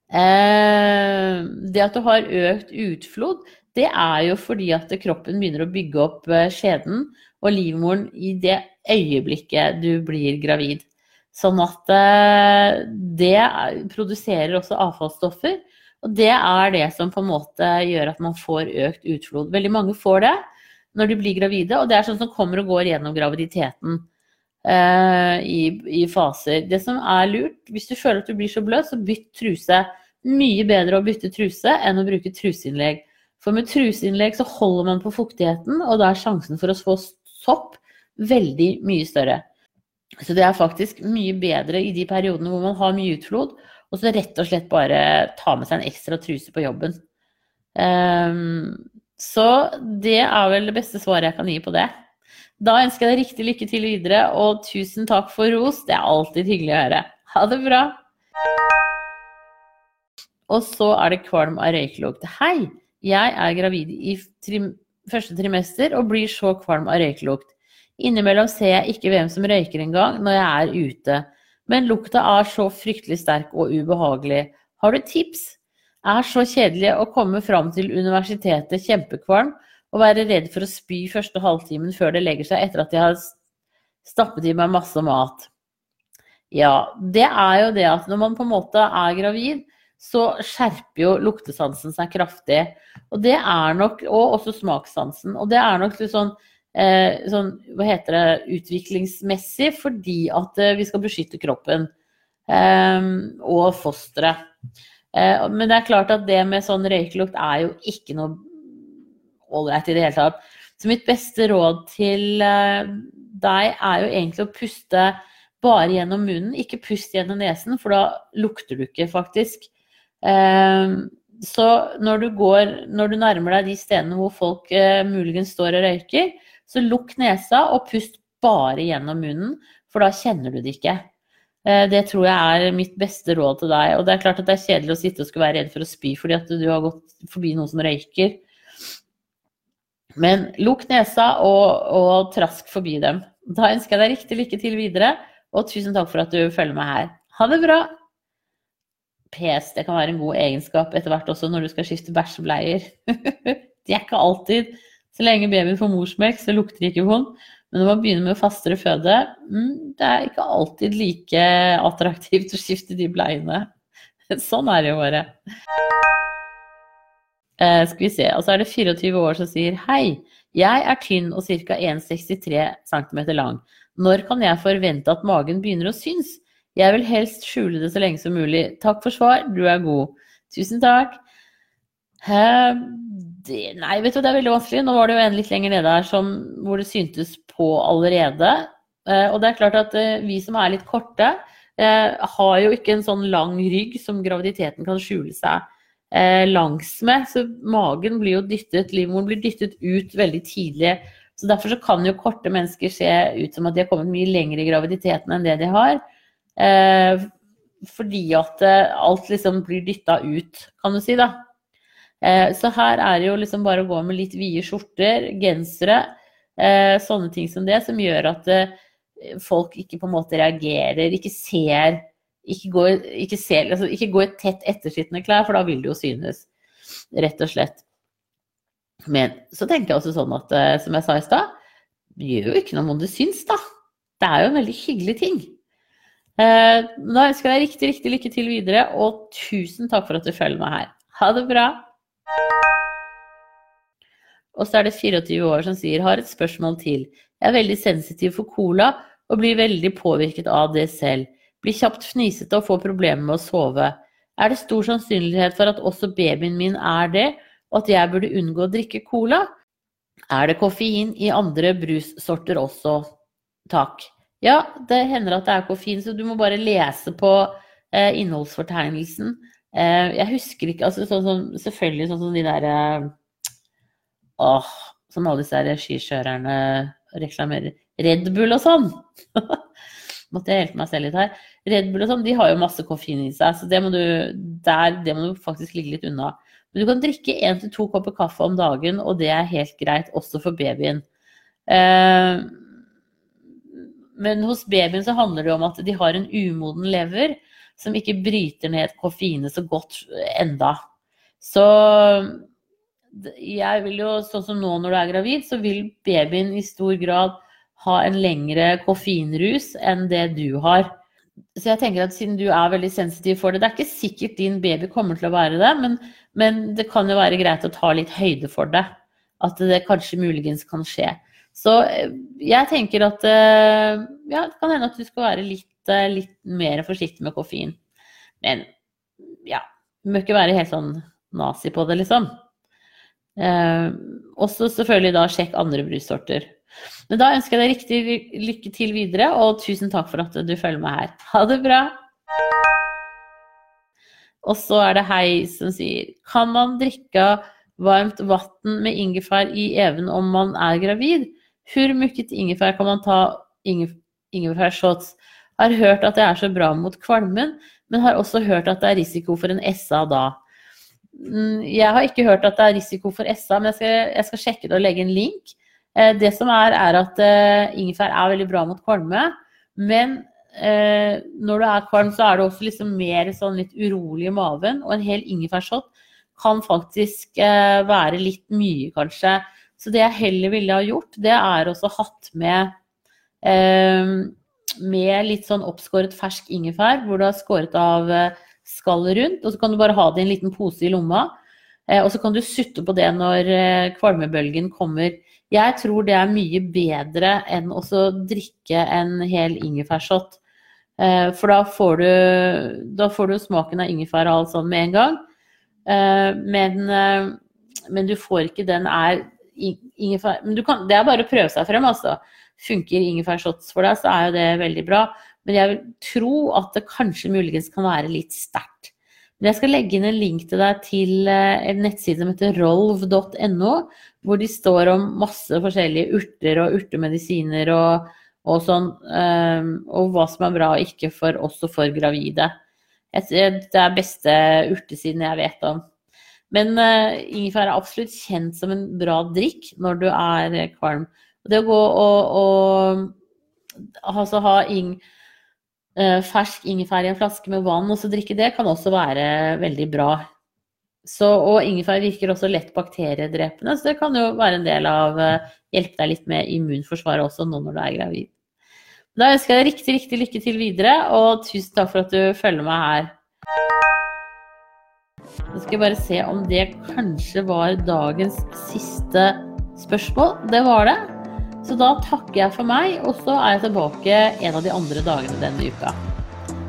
Eh, det at du har økt utflod, det er jo fordi at kroppen begynner å bygge opp eh, skjeden og livmoren i det øyeblikket du blir gravid. Sånn at eh, det produserer også avfallsstoffer. Og det er det som på en måte gjør at man får økt utflod. Veldig mange får det når de blir gravide, og det er sånn som kommer og går gjennom graviditeten. Eh, i, i, faser. Det som er lurt, hvis du føler at du blir så bløt, så bytt truse. Mye bedre å bytte truse enn å bruke truseinnlegg. For med truseinnlegg så holder man på fuktigheten, og da er sjansen for å få sopp veldig mye større. Så det er faktisk mye bedre i de periodene hvor man har mye utflod, og så rett og slett bare ta med seg en ekstra truse på jobben. Um, så det er vel det beste svaret jeg kan gi på det. Da ønsker jeg deg riktig lykke til videre, og tusen takk for ros. Det er alltid hyggelig å høre. Ha det bra. Og så er det kvalm av røykelukt. Hei, jeg er gravid i trim første trimester og blir så kvalm av røykelukt. Innimellom ser jeg ikke hvem som røyker engang når jeg er ute. Men lukta er så fryktelig sterk og ubehagelig. Har du tips? Er så kjedelig å komme fram til universitetet kjempekvalm og være redd for å spy første halvtimen før det legger seg etter at jeg har stappet i meg masse mat. Ja, det er jo det at når man på en måte er gravid, så skjerper jo luktesansen seg kraftig. Og det er nok, og også smakssansen. Og det er nok litt sånn, eh, sånn hva heter det, utviklingsmessig fordi at eh, vi skal beskytte kroppen eh, og fosteret. Eh, men det er klart at det med sånn røykelukt er jo ikke noe ålreit i det hele tatt. Så mitt beste råd til eh, deg er jo egentlig å puste bare gjennom munnen, ikke pust gjennom nesen, for da lukter du ikke, faktisk. Ehm, så når du går, når du nærmer deg de stedene hvor folk eh, muligens står og røyker, så lukk nesa og pust bare gjennom munnen, for da kjenner du det ikke. Eh, det tror jeg er mitt beste råd til deg. Og det er klart at det er kjedelig å sitte og skulle være redd for å spy fordi at du har gått forbi noen som røyker. Men lukk nesa og, og, trask forbi dem. Da ønsker jeg deg riktig lykke til videre, og tusen takk for at du følger meg her. Ha det bra! PS, det kan være en god egenskap etter hvert også når du skal skifte bæsjebleier. det er ikke alltid Så lenge babyen får morsmelk, så lukter det ikke vondt. Men når man begynner med fastere føde, mm, det er ikke alltid like attraktivt å skifte de bleiene. Sånn er det jo bare. Eh, skal vi se. Og så er det 24 år som sier hei. Jeg er tynn og ca. 1,63 cm lang. Når kan jeg forvente at magen begynner å synes? Jeg vil helst skjule det så lenge som mulig. Takk for svar, du er god. Tusen takk. Uh, det, nei, vet du, det er veldig vanskelig. Nå var det jo en litt lenger nede her som, hvor det syntes på allerede. Uh, og det er klart at uh, vi som er litt korte, har jo ikke en sånn lang rygg som graviditeten kan skjule seg langs med. Så magen blir jo dyttet, livmoren blir dyttet ut veldig tidlig. Så derfor så kan jo korte mennesker se ut som at de har kommet mye lenger i graviditeten enn det de har. Eh, fordi at eh, alt liksom blir dytta ut, kan du si, da. Eh, så her er det jo liksom bare å gå med litt vide skjorter, gensere, eh, sånne ting som det, som gjør at eh, folk ikke på en måte reagerer, ikke ser ikke gå, ikke, ser, altså, ikke gå i tett ettersittende klær, for da vil det jo synes. Rett og slett. Men så tenker jeg også sånn at, eh, som jeg sa i stad, gjør jo ikke noe om det syns, da. Det er jo en veldig hyggelig ting. Eh, da ønsker jeg deg riktig, riktig lykke til videre, og tusen takk for at du følger meg her. Ha det bra. Og så er det 24 år som sier har et spørsmål til. Jeg er veldig sensitiv for cola og blir veldig påvirket av det selv. Blir kjapt fnisete og får problemer med å sove. Er det stor sannsynlighet for at også babyen min er det, og at jeg burde unngå å drikke cola? Er det koffein i andre brussorter også? Takk. Ja, det hender at det er koffein, så du må bare lese på eh, innholdsfortegnelsen. Eh, jeg husker ikke altså sånn sånn, Selvfølgelig sånn som de der eh, Åh, som alle disse skikjørerne reklamerer. Red Bull og sånn! Måtte jeg hjelpe meg selv litt her. Red Bull og sånn, de har jo masse koffein i seg, så det må du, der, det må du faktisk ligge litt unna. Men du kan drikke én til to kopper kaffe om dagen, og det er helt greit også for babyen. Eh, men hos babyen så handler det om at de har en umoden lever som ikke bryter ned koffeinet så godt enda. Så jeg vil jo, sånn som nå når du er gravid, så vil babyen i stor grad ha en lengre koffeinrus enn det du har. Så jeg tenker at siden du er veldig sensitiv for det Det er ikke sikkert din baby kommer til å være det, men, men det kan jo være greit å ta litt høyde for det. At det kanskje muligens kan skje. Så eh, jeg tenker at eh, ja, det kan hende at du skal være litt, eh, litt mer forsiktig med koffein. Men ja, du må ikke være helt sånn nazi på det, liksom. Eh, også selvfølgelig da sjekk andre brussorter. Men da ønsker jeg deg riktig lykke til videre, og tusen takk for at du følger med her. Ha det bra! Og så er det Hei som sier Kan man drikke varmt vann med ingefær i even om man er gravid? Hvor mycket ingefær kan man ta ingefærshots? Har hørt at det er så bra mot kvalmen, men har også hørt at det er risiko for en SA da. Mm, jeg har ikke hørt at det er risiko for SA, men jeg skal, jeg sjekke det og legge en link. Eh, det som er, er at eh, ingefær er veldig bra mot kvalme, men eh, når du er kvalm, så er du også liksom mer sånn litt urolig i maven, og en hel ingefærshot kan faktisk være litt mye, kanskje. Så det jeg heller ville ha gjort, det er også hatt med eh, med litt sånn oppskåret fersk ingefær, hvor du har skåret av eh, skallet rundt. Og så kan du bare ha det i en liten pose i lomma. Eh, og så kan du sutte på det når eh, kvalmebølgen kommer. Jeg tror det er mye bedre enn å drikke en hel ingefærshot. Eh, for da får, du, da får du smaken av ingefær og alt sånn med en gang. Eh, men, men du får ikke den er ingefær Men kan, det er bare å prøve seg frem, altså. Funker ingefærshots for deg, så er jo det veldig bra. Men jeg vil tro at det kanskje muligens kan være litt sterkt. Men jeg skal legge inn en link til deg til eh, en nettside som heter rolv.no, hvor de står om masse forskjellige urter og urtemedisiner og, og sånn, um, og hva som er bra og ikke for også for gravide. Det er beste urtesiden jeg vet om. Men uh, ingefær er absolutt kjent som en bra drikk når du er kvalm. Det å gå og, og altså ha ing, uh, fersk ingefær i en flaske med vann og så drikke det, kan også være veldig bra. Så, og ingefær virker også lett bakteriedrepende, så det kan jo være en del av uh, Hjelpe deg litt med immunforsvaret også nå når du er gravid. Da ønsker jeg deg riktig, riktig lykke til videre, og tusen takk for at du følger meg her. Nå skal jeg bare se om det kanskje var dagens siste spørsmål. Det var det. Så da takker jeg for meg, og så er jeg tilbake en av de andre dagene denne uka.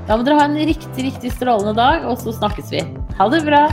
Da må dere ha en riktig, riktig strålende dag, og så snakkes vi. Ha det bra!